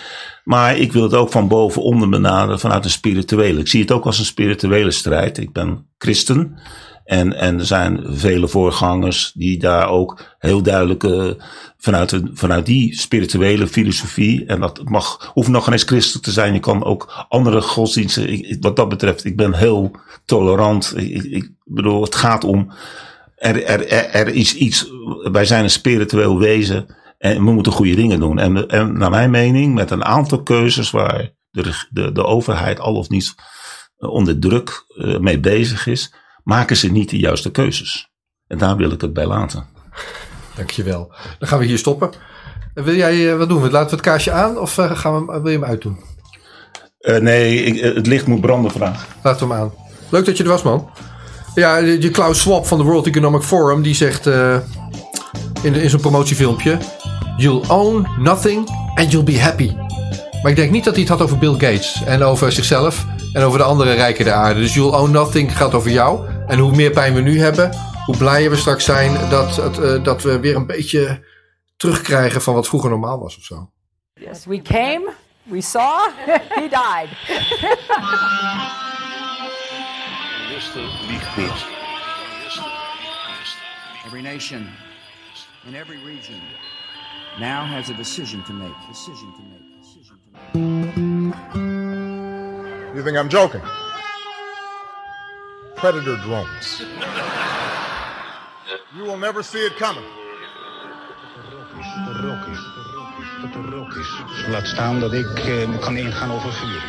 Maar ik wil het ook van boven onder benaderen vanuit een spirituele. Ik zie het ook als een spirituele strijd. Ik ben christen. En, en er zijn vele voorgangers die daar ook heel duidelijk uh, vanuit, de, vanuit die spirituele filosofie, en dat mag, hoeft nog geen eens christen te zijn, je kan ook andere godsdiensten, wat dat betreft, ik ben heel tolerant. Ik, ik bedoel, het gaat om, er, er, er is iets, wij zijn een spiritueel wezen en we moeten goede dingen doen. En, en naar mijn mening, met een aantal keuzes waar de, de, de overheid al of niet onder druk uh, mee bezig is, maken ze niet de juiste keuzes. En daar wil ik het bij laten. Dankjewel. Dan gaan we hier stoppen. Wil jij, wat doen we? Laten we het kaarsje aan of gaan we, wil je hem uitdoen? Uh, nee, ik, het licht moet branden vandaag. Laten we hem aan. Leuk dat je er was, man. Ja, je Klaus Schwab van de World Economic Forum, die zegt uh, in, in zijn promotiefilmpje... You'll own nothing and you'll be happy. Maar ik denk niet dat hij het had over Bill Gates en over zichzelf en over de andere rijken der aarde. Dus you'll own nothing gaat over jou. En hoe meer pijn we nu hebben, hoe blijer we straks zijn dat, uh, dat we weer een beetje terugkrijgen van wat vroeger normaal was of zo. Yes, we came, we saw, he died. Every nation in every region now has a decision to make. Decision to make. Decision to make. You think I'm joking? Predator drones. You will never see it coming. Laat staan dat ik uh, kan ingaan over vuur.